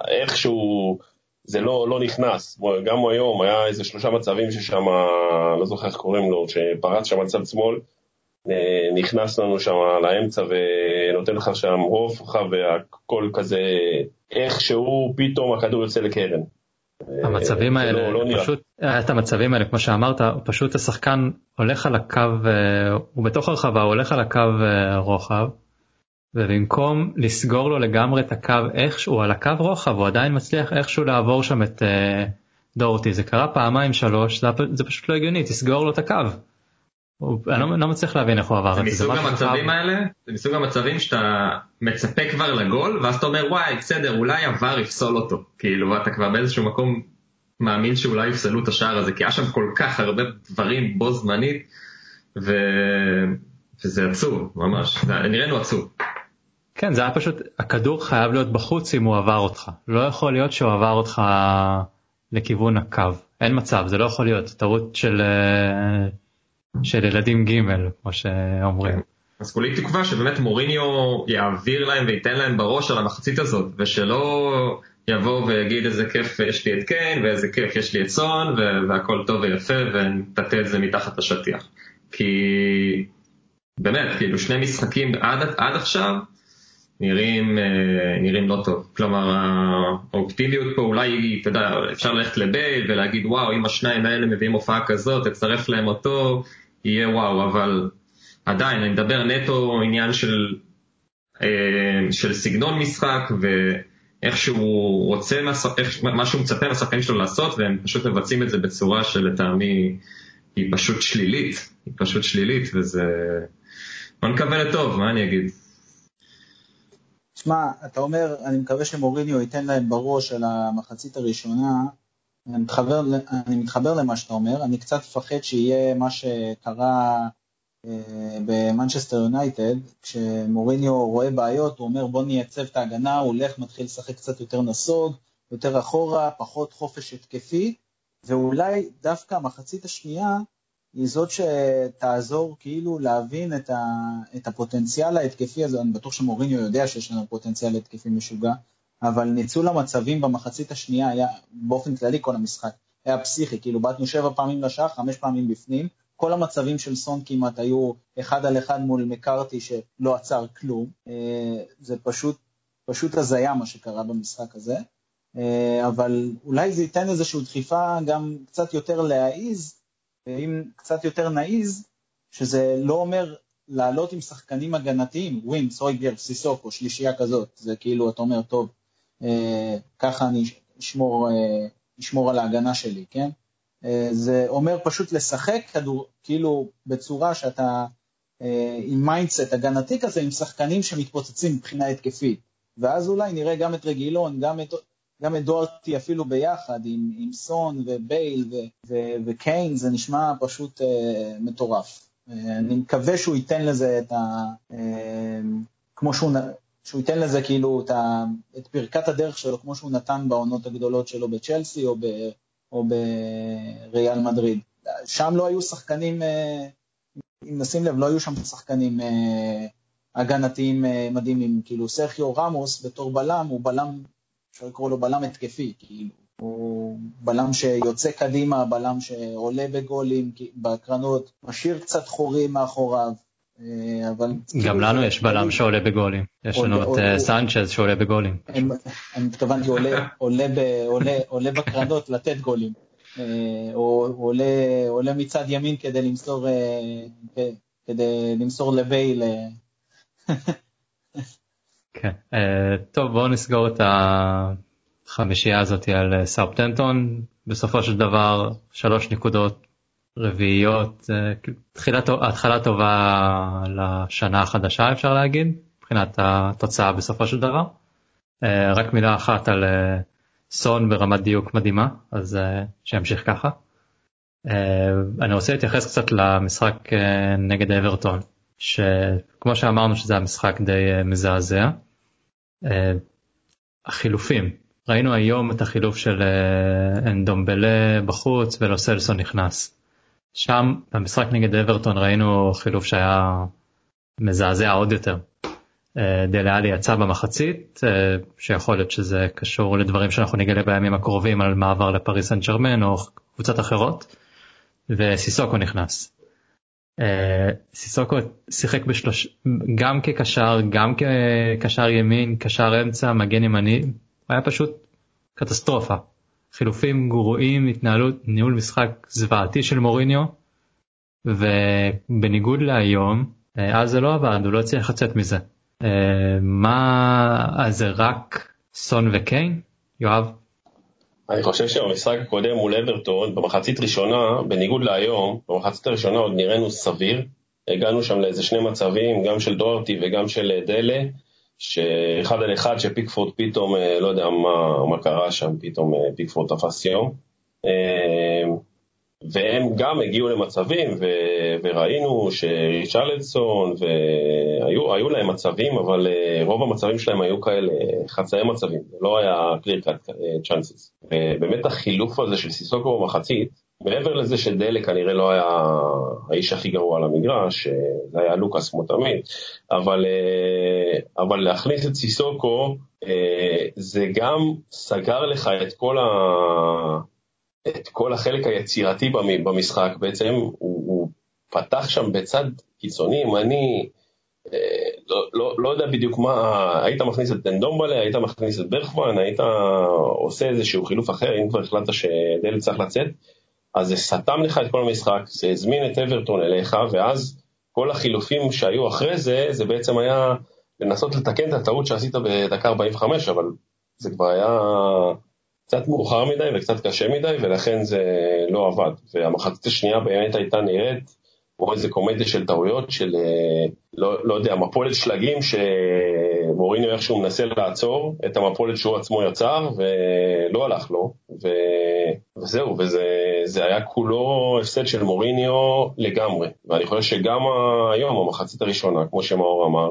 איכשהו זה לא, לא נכנס. גם היום היה איזה שלושה מצבים ששם, לא זוכר איך קוראים לו, שפרץ שם מצב שמאל, אה, נכנס לנו שם לאמצע ונותן לך שם לך והכל כזה, איכשהו פתאום הכדור יוצא לקרן. המצבים האלה, לא, לא פשוט, את המצבים האלה כמו שאמרת, פשוט השחקן הולך על הקו, הוא בתוך הרחבה, הוא הולך על הקו רוחב, ובמקום לסגור לו לגמרי את הקו איכשהו על הקו רוחב הוא עדיין מצליח איכשהו לעבור שם את דורטי זה קרה פעמיים שלוש זה, זה פשוט לא הגיוני תסגור לו את הקו. אני לא, לא מצליח להבין איך הוא עבר את זה. זה מסוג המצבים האלה זה מסוג המצבים שאתה מצפה כבר לגול ואז אתה אומר וואי בסדר אולי עבר יפסול אותו כאילו אתה כבר באיזשהו מקום מאמין שאולי יפסלו את השער הזה כי היה שם כל כך הרבה דברים בו זמנית. ו... וזה עצוב ממש נראינו עצוב. כן זה היה פשוט הכדור חייב להיות בחוץ אם הוא עבר אותך לא יכול להיות שהוא עבר אותך לכיוון הקו אין מצב זה לא יכול להיות טעות של אה, של ילדים ג' כמו שאומרים. אז כולי תקווה שבאמת מוריניו יעביר להם וייתן להם בראש על המחצית הזאת ושלא יבוא ויגיד איזה כיף יש לי את קיין ואיזה כיף יש לי את סון והכל טוב ויפה ונטטה את זה מתחת לשטיח. כי באמת כאילו שני משחקים עד, עד עכשיו נראים, אה, נראים לא טוב. כלומר, האופטימיות פה אולי, אתה יודע, אפשר ללכת לבייל ולהגיד, וואו, אם השניים האלה מביאים הופעה כזאת, תצרף להם אותו, יהיה וואו, אבל עדיין, אני מדבר נטו עניין של, אה, של סגנון משחק ואיך שהוא רוצה, איך, מה שהוא מצפה מהשחקנים שלו לעשות, והם פשוט מבצעים את זה בצורה שלטעמי היא פשוט שלילית, היא פשוט שלילית, וזה... בוא נקווה לטוב, מה אני אגיד? שמע, אתה אומר, אני מקווה שמוריניו ייתן להם בראש על המחצית הראשונה, אני מתחבר, אני מתחבר למה שאתה אומר, אני קצת מפחד שיהיה מה שקרה אה, במנצ'סטר יונייטד, כשמוריניו רואה בעיות, הוא אומר בוא נייצב את ההגנה, הוא הולך, מתחיל לשחק קצת יותר נסוג, יותר אחורה, פחות חופש התקפי, ואולי דווקא המחצית השנייה היא זאת שתעזור כאילו להבין את, ה, את הפוטנציאל ההתקפי הזה, אני בטוח שמוריניו יודע שיש לנו פוטנציאל התקפי משוגע, אבל ניצול המצבים במחצית השנייה היה באופן כללי כל המשחק, היה פסיכי, כאילו באתנו שבע פעמים לשער, חמש פעמים בפנים, כל המצבים של סון כמעט היו אחד על אחד מול מקארתי שלא עצר כלום, אה, זה פשוט, פשוט הזיה מה שקרה במשחק הזה, אה, אבל אולי זה ייתן איזושהי דחיפה גם קצת יותר להעיז אם קצת יותר נעיז, שזה לא אומר לעלות עם שחקנים הגנתיים, ווינס, רויגר, סיסוקו, שלישייה כזאת, זה כאילו, אתה אומר, טוב, ככה אני אשמור, אה, אשמור על ההגנה שלי, כן? אה, זה אומר פשוט לשחק כדור, כאילו, בצורה שאתה אה, עם mindset הגנתי כזה, עם שחקנים שמתפוצצים מבחינה התקפית. ואז אולי נראה גם את רגילון, גם את גם את דוהרטי אפילו ביחד עם, עם סון ובייל ו, ו, וקיין, זה נשמע פשוט uh, מטורף. Uh, אני מקווה שהוא ייתן לזה את ה... Uh, כמו שהוא, שהוא ייתן לזה כאילו את, פרקת הדרך שלו, כמו שהוא נתן בעונות הגדולות שלו בצ'לסי או, ב, או בריאל מדריד. שם לא היו שחקנים, אם נשים לב, לא היו שם שחקנים הגנתיים מדהימים, כאילו סרחיו רמוס בתור בלם, הוא בלם אפשר לקרוא לו בלם התקפי, כאילו, הוא בלם שיוצא קדימה, בלם שעולה בגולים בקרנות, משאיר קצת חורים מאחוריו, אה, אבל... גם לנו יש בלם שעולה בגולים, יש לנו את אה, סנצ'ז שעולה בגולים. אני התכוונתי עולה בקרנות לתת גולים, אה, או עולה מצד ימין כדי למסור, כדי למסור לבייל כן. טוב בואו נסגור את החמישייה הזאת על סאופטנטון בסופו של דבר שלוש נקודות רביעיות uh, תחילת התחלה טובה לשנה החדשה אפשר להגיד מבחינת התוצאה בסופו של דבר. Uh, רק מילה אחת על uh, סון ברמת דיוק מדהימה אז שימשיך ככה. אני רוצה להתייחס קצת למשחק נגד אברטון. שכמו שאמרנו שזה המשחק די אה, מזעזע. אה, החילופים ראינו היום את החילוף של אה, אנדומבלה בחוץ ולוסלסון נכנס. שם במשחק נגד אברטון ראינו חילוף שהיה מזעזע עוד יותר. דליאלי יצא במחצית שיכול להיות שזה קשור לדברים שאנחנו נגלה בימים הקרובים על מעבר לפריס סן ג'רמן או קבוצות אחרות וסיסוקו נכנס. אה, סיסוקו שיחק בשלוש גם כקשר גם כקשר ימין קשר אמצע מגן ימני היה פשוט קטסטרופה חילופים גרועים, התנהלות, ניהול משחק זוועתי של מוריניו, ובניגוד להיום, אז זה לא עבד, הוא לא הצליח לצאת מזה. מה, אז זה רק סון וקיין? יואב? אני חושב שבמשחק הקודם מול אברטון, במחצית ראשונה, בניגוד להיום, במחצית הראשונה עוד נראינו סביר. הגענו שם לאיזה שני מצבים, גם של דוארטי וגם של דלה, שאחד על אחד שפיקפורד פתאום, אה, לא יודע מה, מה קרה שם, פתאום אה, פיקפורד תפס יום. אה, והם גם הגיעו למצבים, ו, וראינו שריצ'רלדסון, והיו להם מצבים, אבל רוב המצבים שלהם היו כאלה חצאי מצבים, לא היה clear cut chances. ובאמת החילוף הזה של סיסוקו במחצית, מעבר לזה שדלה כנראה לא היה האיש הכי גרוע על המגרש, זה היה לוקאס כמו תמיד, אבל, אה, אבל להכניס את סיסוקו אה, זה גם סגר לך את כל, ה, את כל החלק היצירתי במשחק, בעצם הוא, הוא פתח שם בצד קיצוני ימני, אה, לא, לא, לא יודע בדיוק מה, היית מכניס את דנדומבלה, היית מכניס את ברכמן, היית עושה איזשהו חילוף אחר, אם כבר החלטת שדלת צריך לצאת. אז זה סתם לך את כל המשחק, זה הזמין את אברטון אליך, ואז כל החילופים שהיו אחרי זה, זה בעצם היה לנסות לתקן את הטעות שעשית בדקה 45, אבל זה כבר היה קצת מאוחר מדי וקצת קשה מדי, ולכן זה לא עבד. והמחצית השנייה באמת הייתה נראית כמו איזה קומדיה של טעויות, של אה, לא, לא יודע, מפולת שלגים שמוריניו איכשהו מנסה לעצור את המפולת שהוא עצמו יצר, ולא הלך לו, ו... וזהו, וזה היה כולו הפסד של מוריניו לגמרי. ואני חושב שגם היום, המחצית הראשונה, כמו שמאור אמר,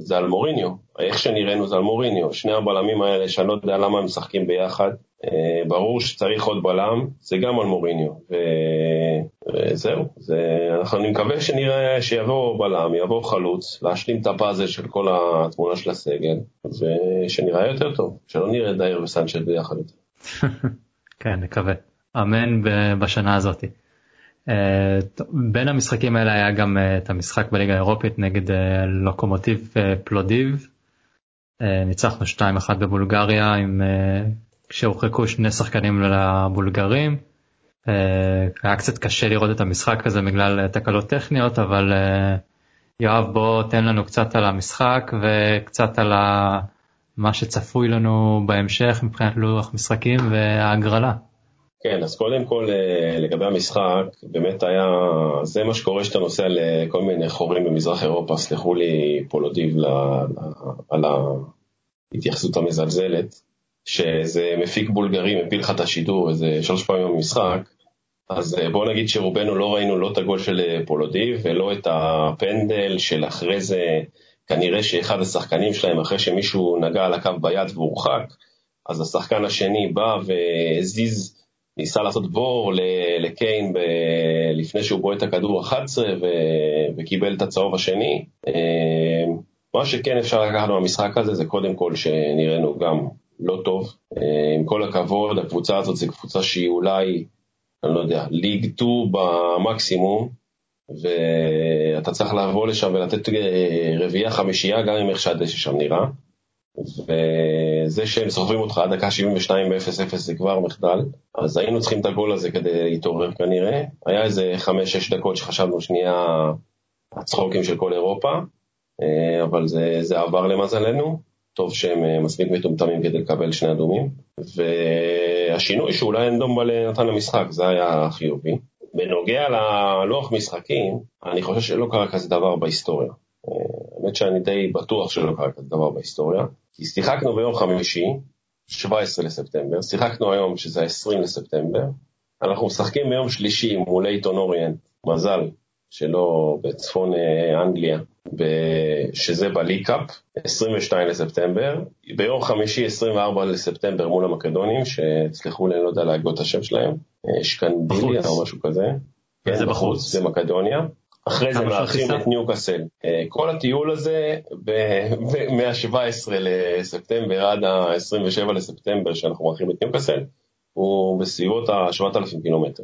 זה על מוריניו, איך שנראינו זה על מוריניו, שני הבלמים האלה שאני לא יודע למה הם משחקים ביחד, ברור שצריך עוד בלם, זה גם על מוריניו, ו... וזהו, זה... אנחנו, אני מקווה שנראה שיבוא בלם, יבוא חלוץ, להשלים את הפאזל של כל התמונה של הסגל, ושנראה יותר טוב, שלא נראה דייר וסנצ'ט ביחד. כן, נקווה, אמן בשנה הזאתי. אה, בין המשחקים האלה היה גם אה, את המשחק בליגה האירופית נגד אה, לוקומוטיב פלודיב. ניצחנו 2-1 בבולגריה עם כשהורחקו שני שחקנים לבולגרים. היה קצת קשה לראות את המשחק הזה בגלל תקלות טכניות אבל יואב בוא תן לנו קצת על המשחק וקצת על מה שצפוי לנו בהמשך מבחינת לוח משחקים וההגרלה. כן, אז קודם כל אה, לגבי המשחק, באמת היה, זה מה שקורה שאתה נוסע לכל מיני חורים במזרח אירופה, סלחו לי פולודיב על ההתייחסות המזלזלת, שזה מפיק בולגרי מפיל לך את השידור איזה שלוש פעמים במשחק, אז אה, בואו נגיד שרובנו לא ראינו לא את הגול של אה, פולודיב ולא את הפנדל של אחרי זה, כנראה שאחד השחקנים שלהם, אחרי שמישהו נגע על הקו ביד והורחק, אז השחקן השני בא והזיז ניסה לעשות בור לקיין ב- לפני שהוא בועט את הכדור 11 ו... וקיבל את הצהוב השני. אה, מה שכן אפשר לקחת מהמשחק הזה זה קודם כל שנראינו גם לא טוב. אה, עם כל הכבוד, הקבוצה הזאת זו קבוצה שהיא אולי, אני לא יודע, ליג 2 במקסימום, ואתה צריך לבוא לשם ולתת אה, רביעייה חמישייה גם עם איך שהדשא שם נראה. וזה שהם סוחבים אותך עד דקה 72 ב-0-0 זה כבר מחדל, אז היינו צריכים את הגול הזה כדי להתעורר כנראה. היה איזה 5-6 דקות שחשבנו שנייה הצחוקים של כל אירופה, אה, אבל זה, זה עבר למזלנו. טוב שהם אה, מספיק מטומטמים כדי לקבל שני אדומים. והשינוי שאולי אין אנדומבלה נתן למשחק, זה היה חיובי. בנוגע ללוח משחקים, אני חושב שלא קרה כזה דבר בהיסטוריה. האמת שאני די בטוח שלא קרה כזה דבר בהיסטוריה, כי שיחקנו ביום חמישי, 17 לספטמבר, שיחקנו היום שזה ה-20 לספטמבר, אנחנו משחקים ביום שלישי מול אייטון אוריינט, מזל שלא בצפון אה, אנגליה, שזה בליקאפ, 22 לספטמבר, ביום חמישי 24 לספטמבר מול המקדונים, שתסלחו לי, אני לא יודע להגות את השם שלהם, אה, שקנדיליה או משהו כזה. כן, בחוץ, זה מקדוניה. אחרי זה מארחים את ניוקאסל. אה, כל הטיול הזה מה-17 לספטמבר עד ה-27 לספטמבר שאנחנו מארחים את ניוקאסל, הוא בסביבות ה-7,000 קילומטר.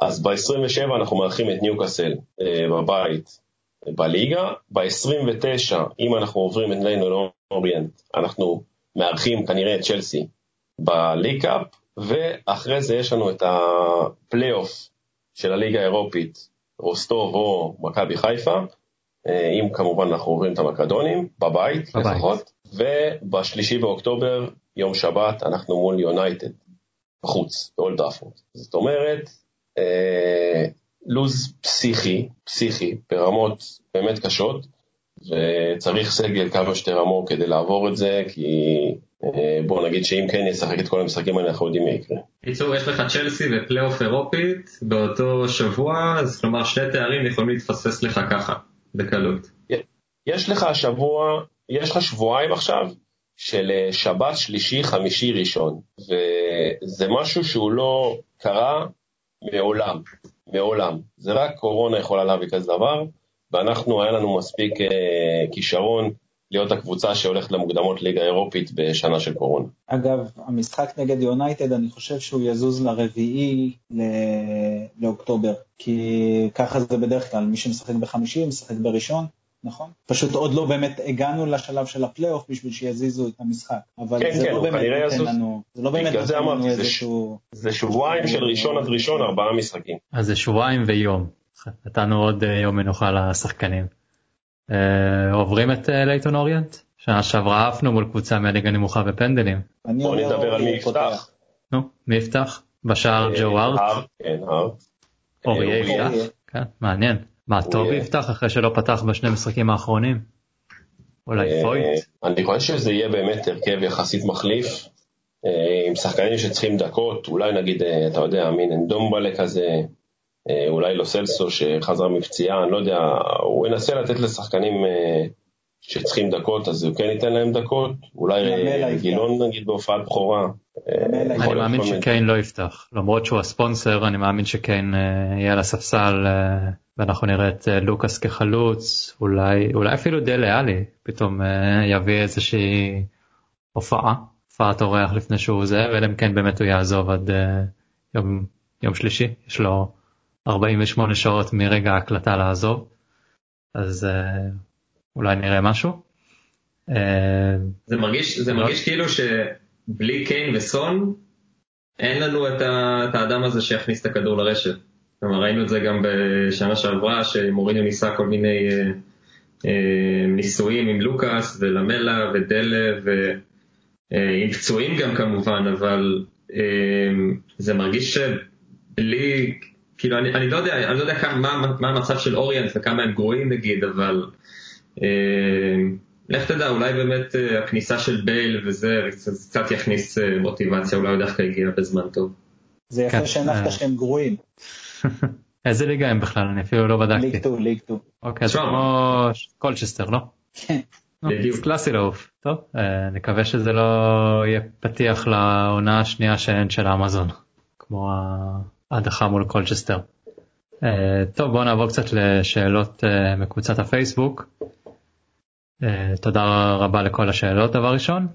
אז ב-27 אנחנו מארחים את ניוקאסל אה, בבית בליגה, ב-29 אם אנחנו עוברים את ליינון אוריינט אנחנו מארחים כנראה את צ'לסי ב League Cup, ואחרי זה יש לנו את הפלייאוף של הליגה האירופית, רוסטוב או מכבי חיפה, אה, אם כמובן אנחנו עוברים את המקדונים, בבית, בבית. לפחות, ובשלישי באוקטובר, יום שבת, אנחנו מול יונייטד, בחוץ, באולד טראפורד. זאת אומרת, לוז פסיכי, פסיכי, ברמות באמת קשות, וצריך סגל כמה שיותר עמוק כדי לעבור את זה, כי אה, בוא נגיד שאם כן ישחק את כל המשחקים האלה, אנחנו יודעים מה יקרה. בקיצור, יש לך צ'לסי ופלייאוף אירופית באותו שבוע, אז כלומר שני תארים יכולים להתפספס לך ככה, בקלות. יש לך שבוע, יש לך שבועיים עכשיו של אה, שבת, שלישי, חמישי, ראשון, וזה משהו שהוא לא קרה מעולם, מעולם. זה רק קורונה יכולה להביא כזה דבר, ואנחנו, היה לנו מספיק אה, כישרון להיות הקבוצה שהולכת למוקדמות ליגה אירופית בשנה של קורונה. אגב, המשחק נגד יונייטד, אני חושב שהוא יזוז לרביעי לאוקטובר, כי ככה זה בדרך כלל, מי שמשחק בחמישי משחק בראשון, נכון? פשוט עוד לא באמת הגענו לשלב של הפלייאוף בשביל שיזיזו את המשחק. אבל כן, זה, כן, לא באמת נותן לנו, זה לא באמת נותן לנו איזשהו... זה שבועיים של ראשון עד ראשון, ארבעה משחקים. אז זה שבועיים ויום. נתנו עוד אה, יום מנוחה לשחקנים. אה, עוברים את אה, לייטון אוריינט? שנה שעברה עפנו מול קבוצה מהליגה נמוכה בפנדלים. בוא נדבר על מי יפתח. נו, מי יפתח? בשער ג'ו ארט? כן, ארט. אוריה יפתח? כן, מעניין. מה, טובי יפתח אחרי שלא פתח בשני משחקים האחרונים? אולי פויט? אני חושב שזה יהיה באמת הרכב יחסית מחליף, עם שחקנים שצריכים דקות, אולי נגיד, אתה יודע, מין אנדומבלה כזה, אה, אולי לא סלסו שחזר מפציעה, אני לא יודע, הוא ינסה לתת לשחקנים אה, שצריכים דקות, אז הוא כן ייתן להם דקות, אולי אה, גילון נגיד בהופעת בכורה. אני מאמין שקיין לא יפתח, למרות שהוא הספונסר, אני מאמין שקיין יהיה על הספסל ואנחנו נראה את לוקאס כחלוץ, אולי, אולי אפילו דלה עלי פתאום יביא איזושהי הופעה, הופעת אורח לפני שהוא זה, אלא אם כן באמת הוא יעזוב עד יום, יום שלישי, יש לו 48 שעות מרגע ההקלטה לעזוב, אז אולי נראה משהו. זה מרגיש, זה לא... מרגיש כאילו שבלי קיין וסון, אין לנו את האדם הזה שיכניס את הכדור לרשת. כלומר ראינו את זה גם בשנה שעברה, שמוריניו ניסה כל מיני uh, uh, ניסויים עם לוקאס ולמלה ודלה ועם פצועים גם כמובן, אבל uh, זה מרגיש שבלי כאילו אני, אני לא יודע, אני לא יודע כמה, מה, מה המצב של אוריינט וכמה הם גרועים נגיד, אבל אה, לך תדע, אולי באמת אה, הכניסה של בייל וזה קצת יכניס אה, מוטיבציה, אולי הוא דווקא הגיע בזמן טוב. זה יפה כן. שהנחת אה. שהם גרועים. איזה ליגה הם בכלל? אני אפילו לא בדקתי. League 2, League 2. אוקיי, אז כמו קולצ'סטר, לא? כן. בדיוק. קלאסי לעוף. טוב, אה, נקווה שזה לא יהיה פתיח לעונה השנייה שאין של האמזון. כמו הדחה מול קולצ'סטר. Uh, טוב בואו נעבור קצת לשאלות uh, מקבוצת הפייסבוק. תודה רבה לכל השאלות דבר ראשון.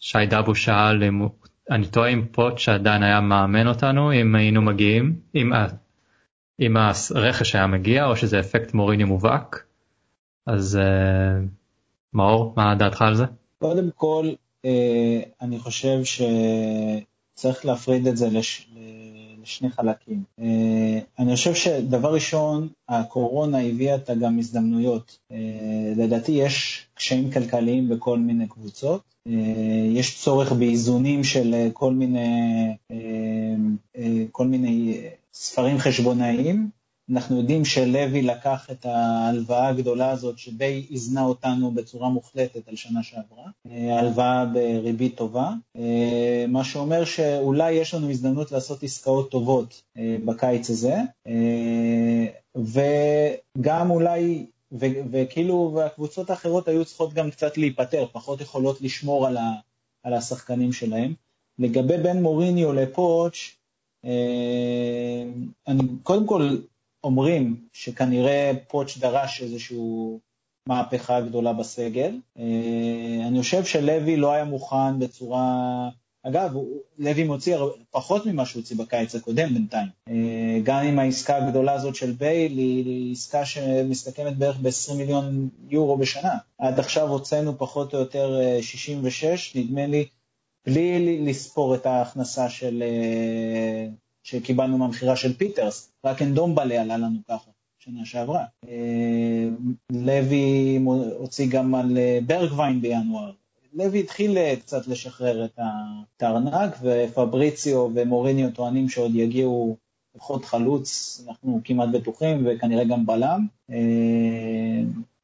שי דבו שאל אם אני טועה אם פוצ' עדיין היה מאמן אותנו אם היינו מגיעים אם, אם הרכש היה מגיע או שזה אפקט מוריניו מובהק. אז uh, מאור מה דעתך על זה? קודם כל uh, אני חושב שצריך להפריד את זה לש... לשני חלקים. אה, אני חושב שדבר ראשון, הקורונה הביאה את גם הזדמנויות. לדעתי יש קשיים כלכליים בכל מיני קבוצות, יש צורך באיזונים של כל מיני, כל מיני ספרים חשבונאיים, אנחנו יודעים שלוי לקח את ההלוואה הגדולה הזאת שדי איזנה אותנו בצורה מוחלטת על שנה שעברה, אה, הלוואה בריבית טובה, אה, מה שאומר שאולי יש לנו הזדמנות לעשות עסקאות טובות אה, בקיץ הזה, וגם אולי, וכאילו, והקבוצות האחרות היו צריכות גם קצת להיפטר, פחות יכולות לשמור על, ה, על השחקנים שלהם. לגבי בין מוריניו לפוטש, אני קודם כל אומרים שכנראה פוטש דרש איזושהי מהפכה גדולה בסגל. אה, אני חושב שלוי לא היה מוכן בצורה... אגב, לוי מוציא פחות ממה שהוא הוציא בקיץ הקודם בינתיים. אה, גם עם העסקה הגדולה הזאת של בייל, היא עסקה שמסתכמת בערך ב-20 מיליון יורו בשנה. עד עכשיו הוצאנו פחות או יותר 66, אה, נדמה לי בלי לספור את ההכנסה של, שקיבלנו מהמכירה של פיטרס, רק אנדומבלה עלה לנו ככה. שנה שעברה. לוי הוציא גם על ברגווין בינואר. לוי התחיל קצת לשחרר את הארנק, ופבריציו ומוריניו טוענים שעוד יגיעו לפחות חלוץ, אנחנו כמעט בטוחים, וכנראה גם בלם.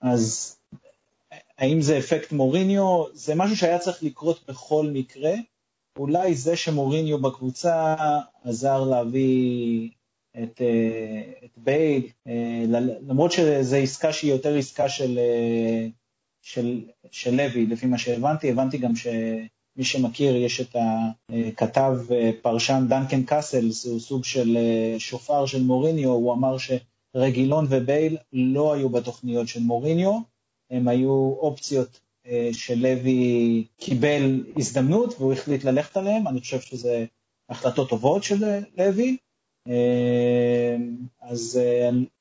אז האם זה אפקט מוריניו? זה משהו שהיה צריך לקרות בכל מקרה. אולי זה שמוריניו בקבוצה עזר להביא את, את בייל, למרות שזו עסקה שהיא יותר עסקה של, של, של לוי, לפי מה שהבנתי, הבנתי גם שמי שמכיר, יש את הכתב פרשן דנקן קאסלס, הוא סוג של שופר של מוריניו, הוא אמר שרגילון ובייל לא היו בתוכניות של מוריניו, הם היו אופציות שלוי קיבל הזדמנות והוא החליט ללכת עליהן, אני חושב שזה החלטות טובות של לוי. אז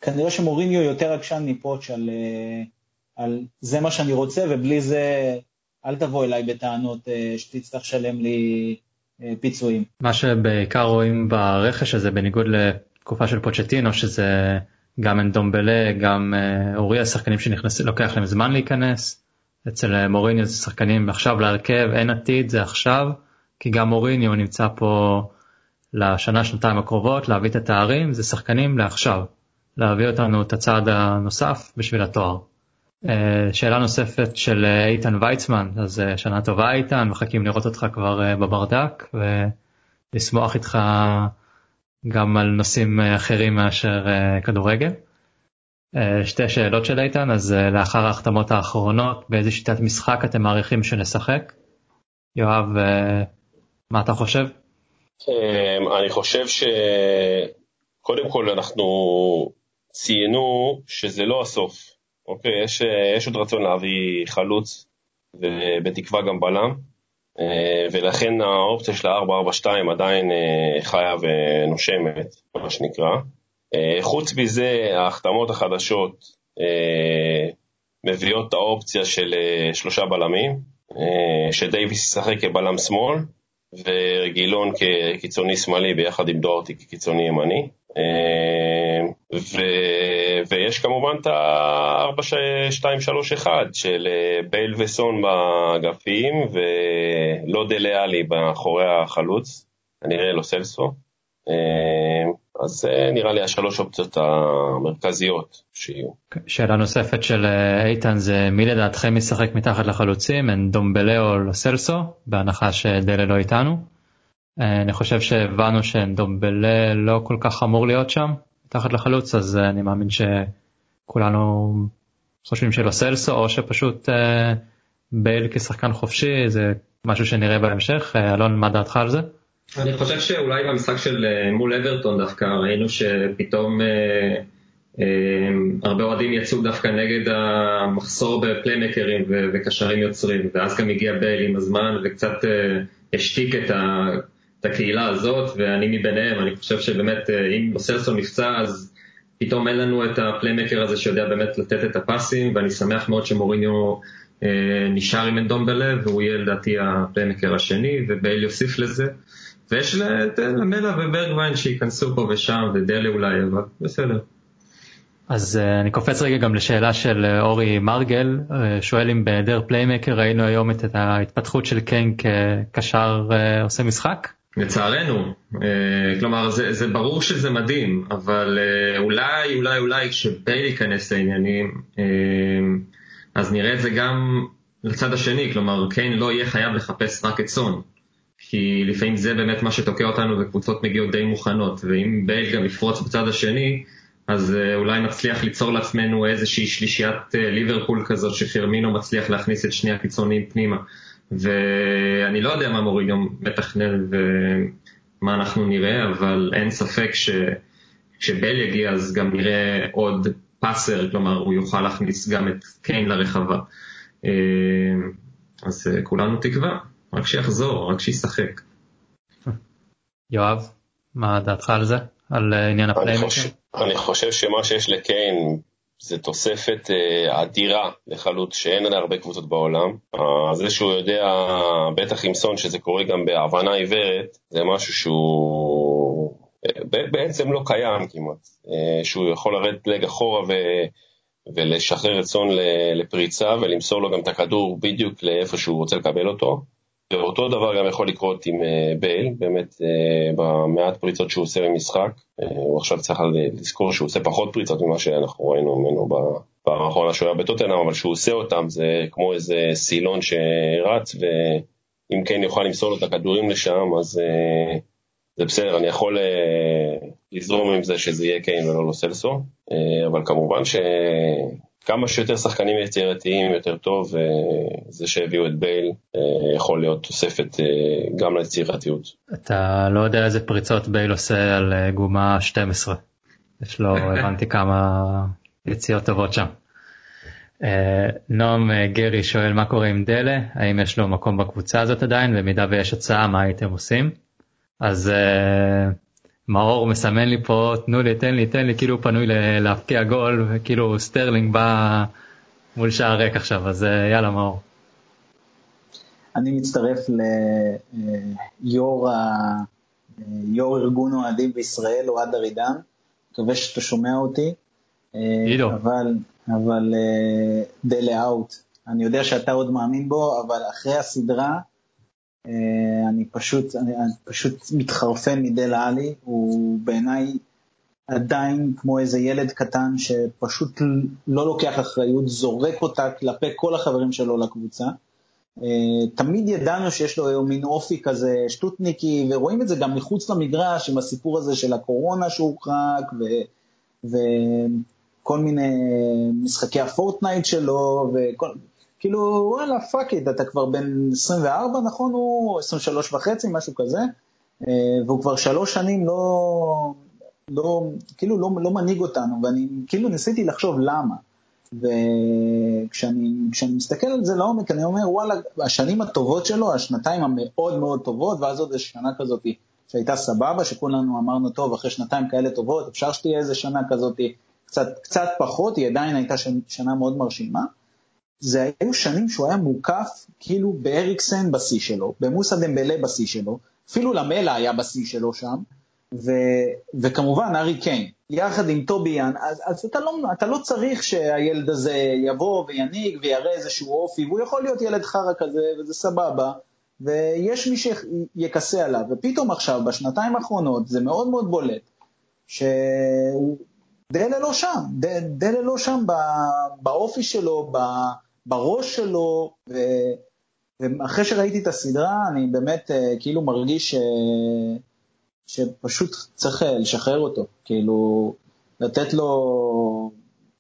כנראה שמוריניו יותר עקשן מפוץ' על, על זה מה שאני רוצה, ובלי זה אל תבוא אליי בטענות שתצטרך לשלם לי פיצויים. מה שבעיקר רואים ברכש הזה, בניגוד לתקופה של פוצ'טינו, שזה גם אנדומבלה, גם אוריה, שחקנים שנכנסים, לוקח להם זמן להיכנס. אצל מוריניו זה שחקנים עכשיו להרכב, אין עתיד, זה עכשיו, כי גם מוריניו נמצא פה לשנה, שנתיים הקרובות, להביא את התארים, זה שחקנים לעכשיו, להביא אותנו את הצעד הנוסף בשביל התואר. שאלה נוספת של איתן ויצמן, אז שנה טובה איתן, מחכים לראות אותך כבר בברדק ולשמוח איתך גם על נושאים אחרים מאשר כדורגל. שתי שאלות של איתן, אז לאחר ההחתמות האחרונות, באיזה שיטת משחק אתם מעריכים שנשחק? יואב, מה אתה חושב? אני חושב שקודם כל אנחנו ציינו שזה לא הסוף, אוקיי? יש, יש עוד רצון להביא חלוץ ובתקווה גם בלם, ולכן האופציה של ה-442 עדיין חיה ונושמת, מה שנקרא. חוץ מזה, ההחתמות החדשות מביאות את האופציה של שלושה בלמים, שדייוויס ישחק כבלם שמאל, וגילון כקיצוני שמאלי ביחד עם דוארטי כקיצוני ימני. ו... ויש כמובן את ה-4-2-3-1 של בייל וסון באגפים ולא דלה עלי מאחורי החלוץ, כנראה לא סלסו. אז נראה לי השלוש אופציות המרכזיות שיהיו. שאלה נוספת של איתן זה מי לדעתכם ישחק מתחת לחלוצים, אין דומבלה או לוסלסו, בהנחה שדלה לא איתנו. אני חושב שהבנו שדומבלה לא כל כך אמור להיות שם מתחת לחלוץ, אז אני מאמין שכולנו חושבים שלוסלסו או שפשוט בייל כשחקן חופשי זה משהו שנראה בהמשך. אלון, מה דעתך על זה? אני חושב שאולי במשחק של מול אברטון דווקא ראינו שפתאום אה, אה, הרבה אוהדים יצאו דווקא נגד המחסור בפליימקרים וקשרים יוצרים ואז גם הגיע בייל עם הזמן וקצת אה, השתיק את, את הקהילה הזאת ואני מביניהם, אני חושב שבאמת אם סלסון נפצע אז פתאום אין לנו את ה playmaker הזה שיודע באמת לתת את הפסים ואני שמח מאוד שמוריניו אה, נשאר עם אנדומבלה והוא יהיה לדעתי ה playmaker השני ובייל יוסיף לזה. ויש למלה וברגווין שייכנסו פה ושם ודלה אולי, אבל בסדר. אז uh, אני קופץ רגע גם לשאלה של uh, אורי מרגל, uh, שואל אם בהיעדר playmaker ראינו היום את, ההתפתחות של קיין כקשר עושה משחק? לצערנו, uh, כלומר זה, זה ברור שזה מדהים, אבל uh, אולי אולי אולי כשבייל ייכנס לעניינים, uh, אז נראה את זה גם לצד השני, כלומר קיין לא יהיה חייב לחפש רק את סון. כי לפעמים זה באמת מה שתוקע אותנו וקבוצות מגיעות די מוכנות, ואם בייל גם יפרוץ בצד השני, אז אולי נצליח ליצור לעצמנו איזושהי שלישיית ליברפול כזאת שפרמינו מצליח להכניס את שני הקיצוניים פנימה. ואני לא יודע מה מוריניו מתכנן ומה אנחנו נראה, אבל אין ספק שכשבל יגיע אז גם נראה עוד פאסר, כלומר הוא יוכל להכניס גם את קיין לרחבה. אז כולנו תקווה. רק שיחזור, רק שישחק. יואב, מה דעתך על זה? על עניין הפליימקר? אני חושב שמה שיש לקיין זה תוספת אה, אדירה לחלוץ שאין עליה הרבה קבוצות בעולם. אה, זה שהוא יודע, בטח עם סון, שזה קורה גם בהבנה עיוורת, זה משהו שהוא בעצם לא קיים כמעט. שהוא יכול לרדת לג אחורה ו... ולשחרר את סון לפריצה ולמסור לו גם את הכדור בדיוק לאיפה שהוא רוצה לקבל אותו. ואותו דבר גם יכול לקרות עם אה, בייל, באמת אה, במעט פריצות שהוא עושה במשחק. אה, הוא עכשיו צריך לזכור שהוא עושה פחות פריצות ממה שאנחנו ראינו ממנו בפעם האחרונה שהוא היה בטוטנאם, אבל שהוא עושה אותם זה כמו איזה סילון שרץ, ואם כן יוכל למסור לו את הכדורים לשם, אז זה בסדר, אני יכול לזרום עם זה שזה יהיה קיין ולא לוסלסו, אבל כמובן ש... כמה שיותר שחקנים יצירתיים יותר טוב, וזה שהביאו את בייל אה, יכול להיות תוספת אה, גם ליצירתיות. אתה לא יודע איזה פריצות בייל עושה על אה, גומה 12. יש לו, הבנתי כמה יציאות טובות שם. נועם גרי שואל מה קורה עם דלה, האם יש לו מקום בקבוצה הזאת עדיין, במידה ויש הצעה מה הייתם עושים. אז מאור מסמן לי פה תנו לי תן לי תן לי כאילו פנוי להפקיע גול וכאילו סטרלינג בא מול שער ריק עכשיו אז אה, יאללה מאור. אני מצטרף ליו"ר יו"ר ארגון אוהדים בישראל אוהד ארידן, מקווה שאתה שומע אותי. עידו. אבל, אבל אה, דלה אאוט, אני יודע שאתה עוד מאמין בו, אבל אחרי הסדרה אה, אני פשוט, אני, אני פשוט מתחרפן מדלה עלי, הוא בעיניי עדיין כמו איזה ילד קטן שפשוט לא לוקח אחריות, זורק אותה כלפי כל החברים שלו לקבוצה. אה, תמיד ידענו שיש לו מין אופי כזה שטוטניקי, ורואים את זה גם מחוץ למגרש עם הסיפור הזה של הקורונה שהורחק, וכל מיני משחקי הפורטנייט שלו, וכל, כאילו וואלה fuck it, אתה כבר בן 24 נכון? הוא 23 וחצי, משהו כזה, אה, והוא כבר שלוש שנים לא, לא, כאילו לא, לא מנהיג אותנו, ואני כאילו ניסיתי לחשוב למה. וכשאני מסתכל על זה לעומק, אני אומר, וואלה, השנים הטובות שלו, השנתיים המאוד מאוד טובות, ואז עוד איזו שנה כזאת שהייתה סבבה, שכולנו אמרנו, טוב, אחרי שנתיים כאלה טובות, אפשר שתהיה איזה שנה כזאת קצת, קצת פחות, היא עדיין הייתה שנה מאוד מרשימה. זה היו שנים שהוא היה מוקף כאילו באריקסן בשיא שלו, במוסא דמבלה בשיא שלו, אפילו למלה היה בשיא שלו שם, ו, וכמובן ארי קיין, יחד עם טוביאן, אז, אז אתה, לא, אתה לא צריך שהילד הזה יבוא וינהיג ויראה איזשהו אופי, והוא יכול להיות ילד חרא כזה וזה סבבה, ויש מי שיכסה עליו, ופתאום עכשיו, בשנתיים האחרונות, זה מאוד מאוד בולט, שדלה לא שם, דלה לא שם באופי שלו, בראש שלו, ו... ואחרי שראיתי את הסדרה, אני באמת uh, כאילו מרגיש ש... שפשוט צריך uh, לשחרר אותו, כאילו לתת לו,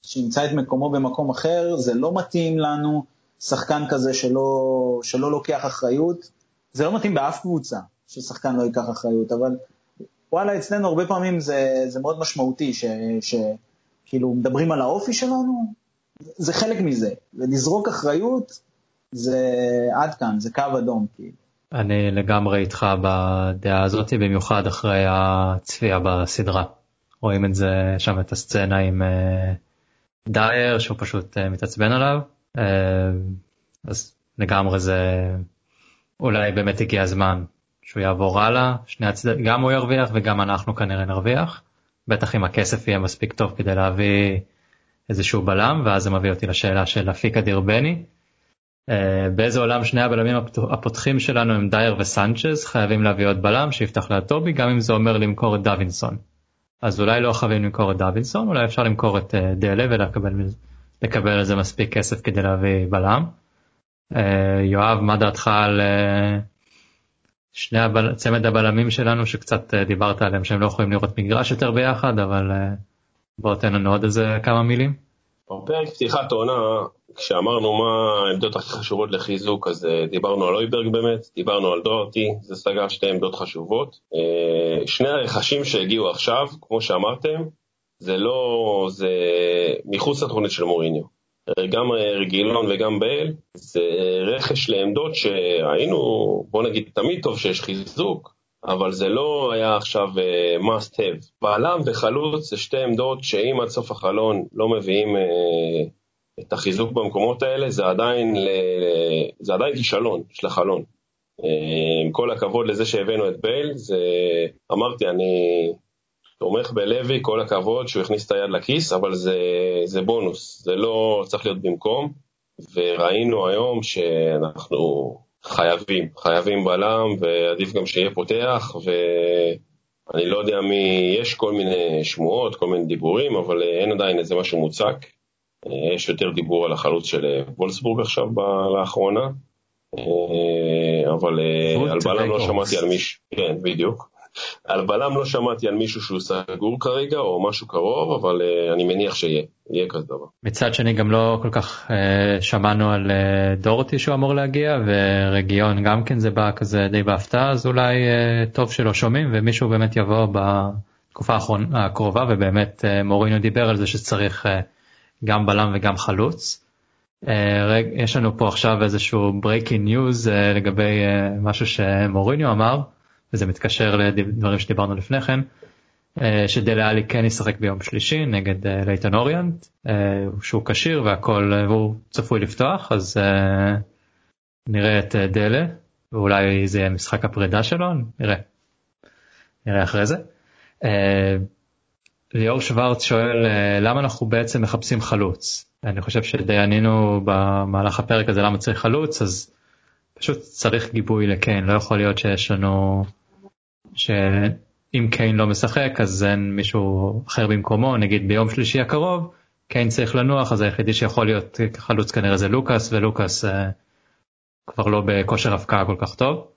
שימצא את מקומו במקום אחר, זה לא מתאים לנו, שחקן כזה שלא, שלא לוקח אחריות, זה לא מתאים באף קבוצה ששחקן לא ייקח אחריות, אבל וואלה, אצלנו הרבה פעמים זה, זה מאוד משמעותי, שכאילו מדברים על האופי שלנו, זה חלק מזה, ולזרוק אחריות זה עד כאן, זה קו אדום כאילו. אני לגמרי איתך בדעה הזאת, במיוחד אחרי הצפייה בסדרה. רואים את זה שם את הסצנה עם uh, דייר שהוא פשוט uh, מתעצבן עליו, uh, אז לגמרי זה אולי באמת הגיע הזמן שהוא יעבור הלאה, שני הצד... גם הוא ירוויח וגם אנחנו כנראה נרוויח, בטח אם הכסף יהיה מספיק טוב כדי להביא איזשהו בלם ואז זה מביא אותי לשאלה של אפיק אדיר בני. Uh, באיזה עולם שני הבלמים הפותחים שלנו הם דייר וסנצ'ז חייבים להביא עוד בלם שיפתח לטובי גם אם זה אומר למכור את דווינסון. אז אולי לא חייבים למכור את דווינסון אולי אפשר למכור את uh, דלה ולקבל על זה מספיק כסף כדי להביא בלם. Uh, יואב מה דעתך על שני הבל... צמד הבלמים שלנו שקצת דיברת עליהם שהם לא יכולים לראות מגרש יותר ביחד אבל. בוא תן לנו עוד איזה כמה מילים. בפרק פתיחת עונה, כשאמרנו מה העמדות הכי חשובות לחיזוק, אז אה, דיברנו על אויברג באמת, דיברנו על דורטי, זה סגר שתי עמדות חשובות. אה, שני הרכשים שהגיעו עכשיו, כמו שאמרתם, זה לא, זה מחוץ לתוכנית של מוריניו. גם רגילון וגם בייל, זה רכש לעמדות שהיינו, בוא נגיד, תמיד טוב שיש חיזוק, אבל זה לא היה עכשיו uh, must have. בלם וחלוץ זה שתי עמדות שאם עד סוף החלון לא מביאים uh, את החיזוק במקומות האלה, זה עדיין, ל... זה עדיין כישלון של החלון. Uh, עם כל הכבוד לזה שהבאנו את בייל, זה, אמרתי, אני תומך בלוי, כל הכבוד שהוא הכניס את היד לכיס, אבל זה, זה בונוס, זה לא צריך להיות במקום, וראינו היום שאנחנו חייבים, חייבים בלם, ועדיף גם שיהיה פותח, ואני לא יודע מי, יש כל מיני שמועות, כל מיני דיבורים, אבל אין עדיין איזה משהו מוצק. יש יותר דיבור על החלוץ של וולסבורג עכשיו לאחרונה, אבל על בלם לא שמעתי על מישהו, כן, בדיוק. על בלם לא שמעתי על מישהו שהוא סגור כרגע, או משהו קרוב, אבל אני מניח שיהיה, יהיה כזה דבר. מצד שני גם לא כל כך uh, שמענו על uh, דורטי שהוא אמור להגיע, ורגיון גם כן זה בא כזה די בהפתעה, אז אולי uh, טוב שלא שומעים, ומישהו באמת יבוא בתקופה הקרובה, ובאמת uh, מוריניו דיבר על זה שצריך uh, גם בלם וגם חלוץ. Uh, רג, יש לנו פה עכשיו איזשהו breaking news uh, לגבי uh, משהו שמוריניו אמר. וזה מתקשר לדברים שדיברנו לפני כן, אה, שדלה עלי כן ישחק ביום שלישי נגד אה, לייטון אוריאנט, אה, שהוא כשיר והכל, והוא צפוי לפתוח, אז נראה את דלה, ואולי זה יהיה משחק הפרידה שלו, נראה. נראה אחרי זה. ליאור שוורץ שואל למה אנחנו בעצם מחפשים חלוץ. אני חושב שדי ענינו במהלך הפרק הזה למה צריך חלוץ, אז פשוט צריך גיבוי לקיין, לא יכול להיות שיש לנו, שאם קיין לא משחק אז אין מישהו אחר במקומו, נגיד ביום שלישי הקרוב, קיין צריך לנוח אז היחידי שיכול להיות חלוץ כנראה זה לוקאס, ולוקאס אה, כבר לא בכושר הפקעה כל כך טוב.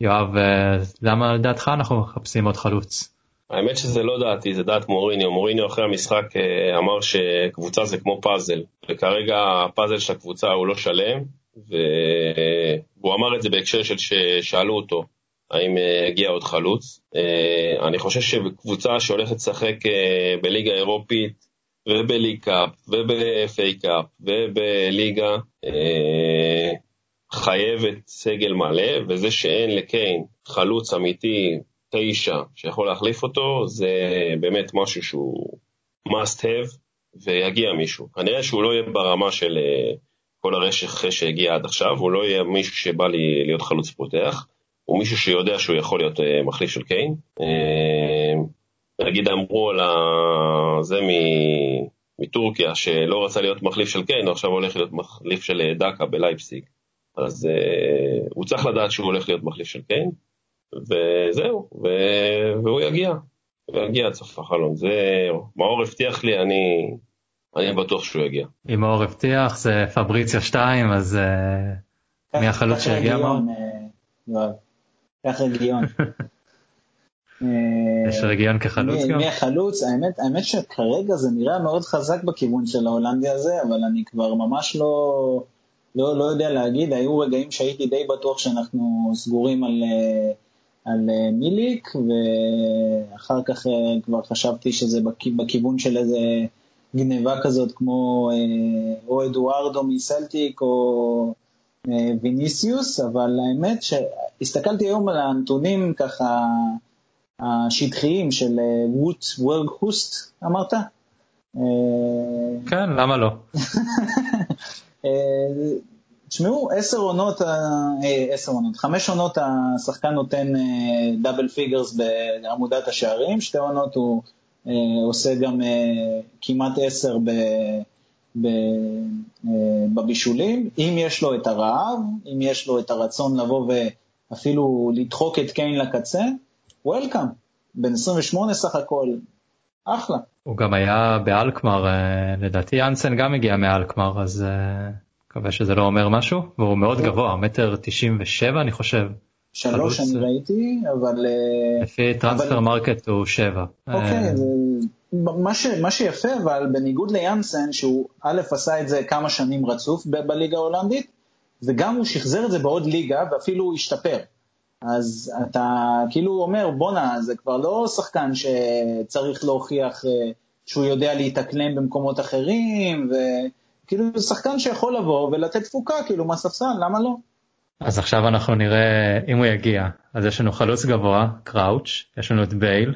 יואב, אה, למה לדעתך אנחנו מחפשים עוד חלוץ? האמת שזה לא דעתי, זה דעת מוריניו. מוריניו אחרי המשחק אה, אמר שקבוצה זה כמו פאזל, וכרגע הפאזל של הקבוצה הוא לא שלם, והוא אמר את זה בהקשר של ששאלו אותו האם הגיע עוד חלוץ. אה, אני חושב שקבוצה שהולכת לשחק אה, בליגה אירופית ובליג קאפ ובפיי קאפ ובליגה אה, חייבת סגל מלא, וזה שאין לקיין חלוץ אמיתי תשע שיכול להחליף אותו, זה באמת משהו שהוא must have, ויגיע מישהו. כנראה שהוא לא יהיה ברמה של כל הרשך שהגיע עד עכשיו, הוא לא יהיה מישהו שבא לי להיות חלוץ פותח, הוא מישהו שיודע שהוא יכול להיות uh, מחליף של קיין. Uh, נגיד אמרו על זה מטורקיה שלא רצה להיות מחליף של קיין, הוא עכשיו הולך להיות מחליף של אה, דאקה בלייפסיק. אז uh, הוא צריך לדעת שהוא הולך להיות מחליף של קיין, וזהו, ו... והוא יגיע, הוא יגיע עד סוף החלון. זה, מאור הבטיח לי, אני אני בטוח שהוא יגיע. אם מאור הבטיח זה פבריציה 2 אז uh, מי החלוץ שיגיע מאור? קח רגיון. יש רגיון כחלוץ גם? מי החלוץ? האמת, האמת שכרגע זה נראה מאוד חזק בכיוון של ההולנדי הזה, אבל אני כבר ממש לא, לא, לא יודע להגיד, היו רגעים שהייתי די בטוח שאנחנו סגורים על, על מיליק, ואחר כך כבר חשבתי שזה בכיוון של איזה גניבה כזאת כמו אה, או אדוארדו מסלטיק או אה, ויניסיוס, אבל האמת שהסתכלתי היום על הנתונים ככה השטחיים של אה, ווט וורד הוסט, אמרת? כן, למה לא? תשמעו, עשר עונות, עשר עונות, חמש עונות השחקן נותן double figures בעמודת השערים, שתי עונות הוא אה, עושה גם אה, כמעט עשר ב, אה, בבישולים, אם יש לו את הרעב, אם יש לו את הרצון לבוא ואפילו לדחוק את קיין לקצה, welcome, בן 28 סך הכל, אחלה. הוא גם היה באלקמר, לדעתי יאנסן גם הגיע מאלקמר, אז מקווה שזה לא אומר משהו, והוא מאוד גבוה, מטר 97 אני חושב. שלוש אני ראיתי, אבל... לפי טרנספר מרקט הוא שבע. אוקיי, אה, מה, ש, מה שיפה, אבל בניגוד ליאנסן, שהוא א' עשה את זה כמה שנים רצוף בליגה ההולנדית, וגם הוא שחזר את זה בעוד ליגה, ואפילו הוא השתפר. אז אתה כאילו אומר, בואנה, זה כבר לא שחקן שצריך להוכיח אה, שהוא יודע להתאקלם במקומות אחרים, וכאילו זה שחקן שיכול לבוא ולתת תפוקה, כאילו, מהספסל, למה לא? אז עכשיו אנחנו נראה אם הוא יגיע אז יש לנו חלוץ גבוה קראוץ' יש לנו את בייל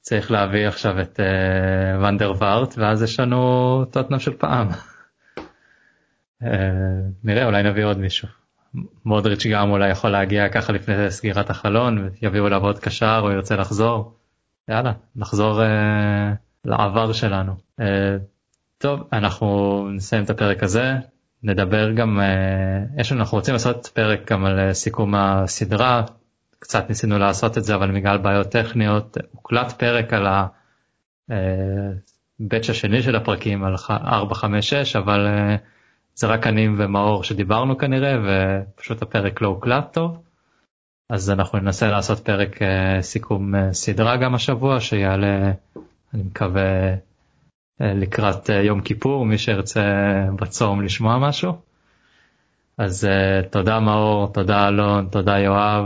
צריך להביא עכשיו את uh, ונדר וארט ואז יש לנו טוטנאם של פעם. uh, נראה אולי נביא עוד מישהו. מודריץ' גם אולי יכול להגיע ככה לפני סגירת החלון ויביאו אליו עוד קשר או ירצה לחזור. יאללה נחזור uh, לעבר שלנו. Uh, טוב אנחנו נסיים את הפרק הזה נדבר גם uh, יש לנו אנחנו רוצים לעשות פרק גם על סיכום הסדרה קצת ניסינו לעשות את זה אבל בגלל בעיות טכניות הוקלט פרק על הבץ' השני של הפרקים על 456 אבל זה רק אני ומאור שדיברנו כנראה ופשוט הפרק לא הוקלט טוב. אז אנחנו ננסה לעשות פרק סיכום סדרה גם השבוע שיעלה אני מקווה לקראת uh, יום כיפור מי שירצה בצום לשמוע משהו. אז uh, תודה מאור, תודה אלון, תודה יואב.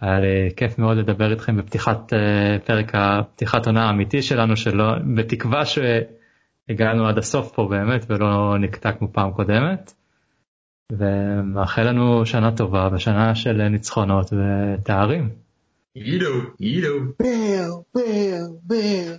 היה לי כיף מאוד לדבר איתכם בפתיחת פרק הפתיחת עונה האמיתי שלנו שלא בתקווה ש... הגענו עד הסוף פה באמת ולא נקטע כמו פעם קודמת. ומאחל לנו שנה טובה ושנה של ניצחונות ותארים. אילו, אילו. בל, בל, בל.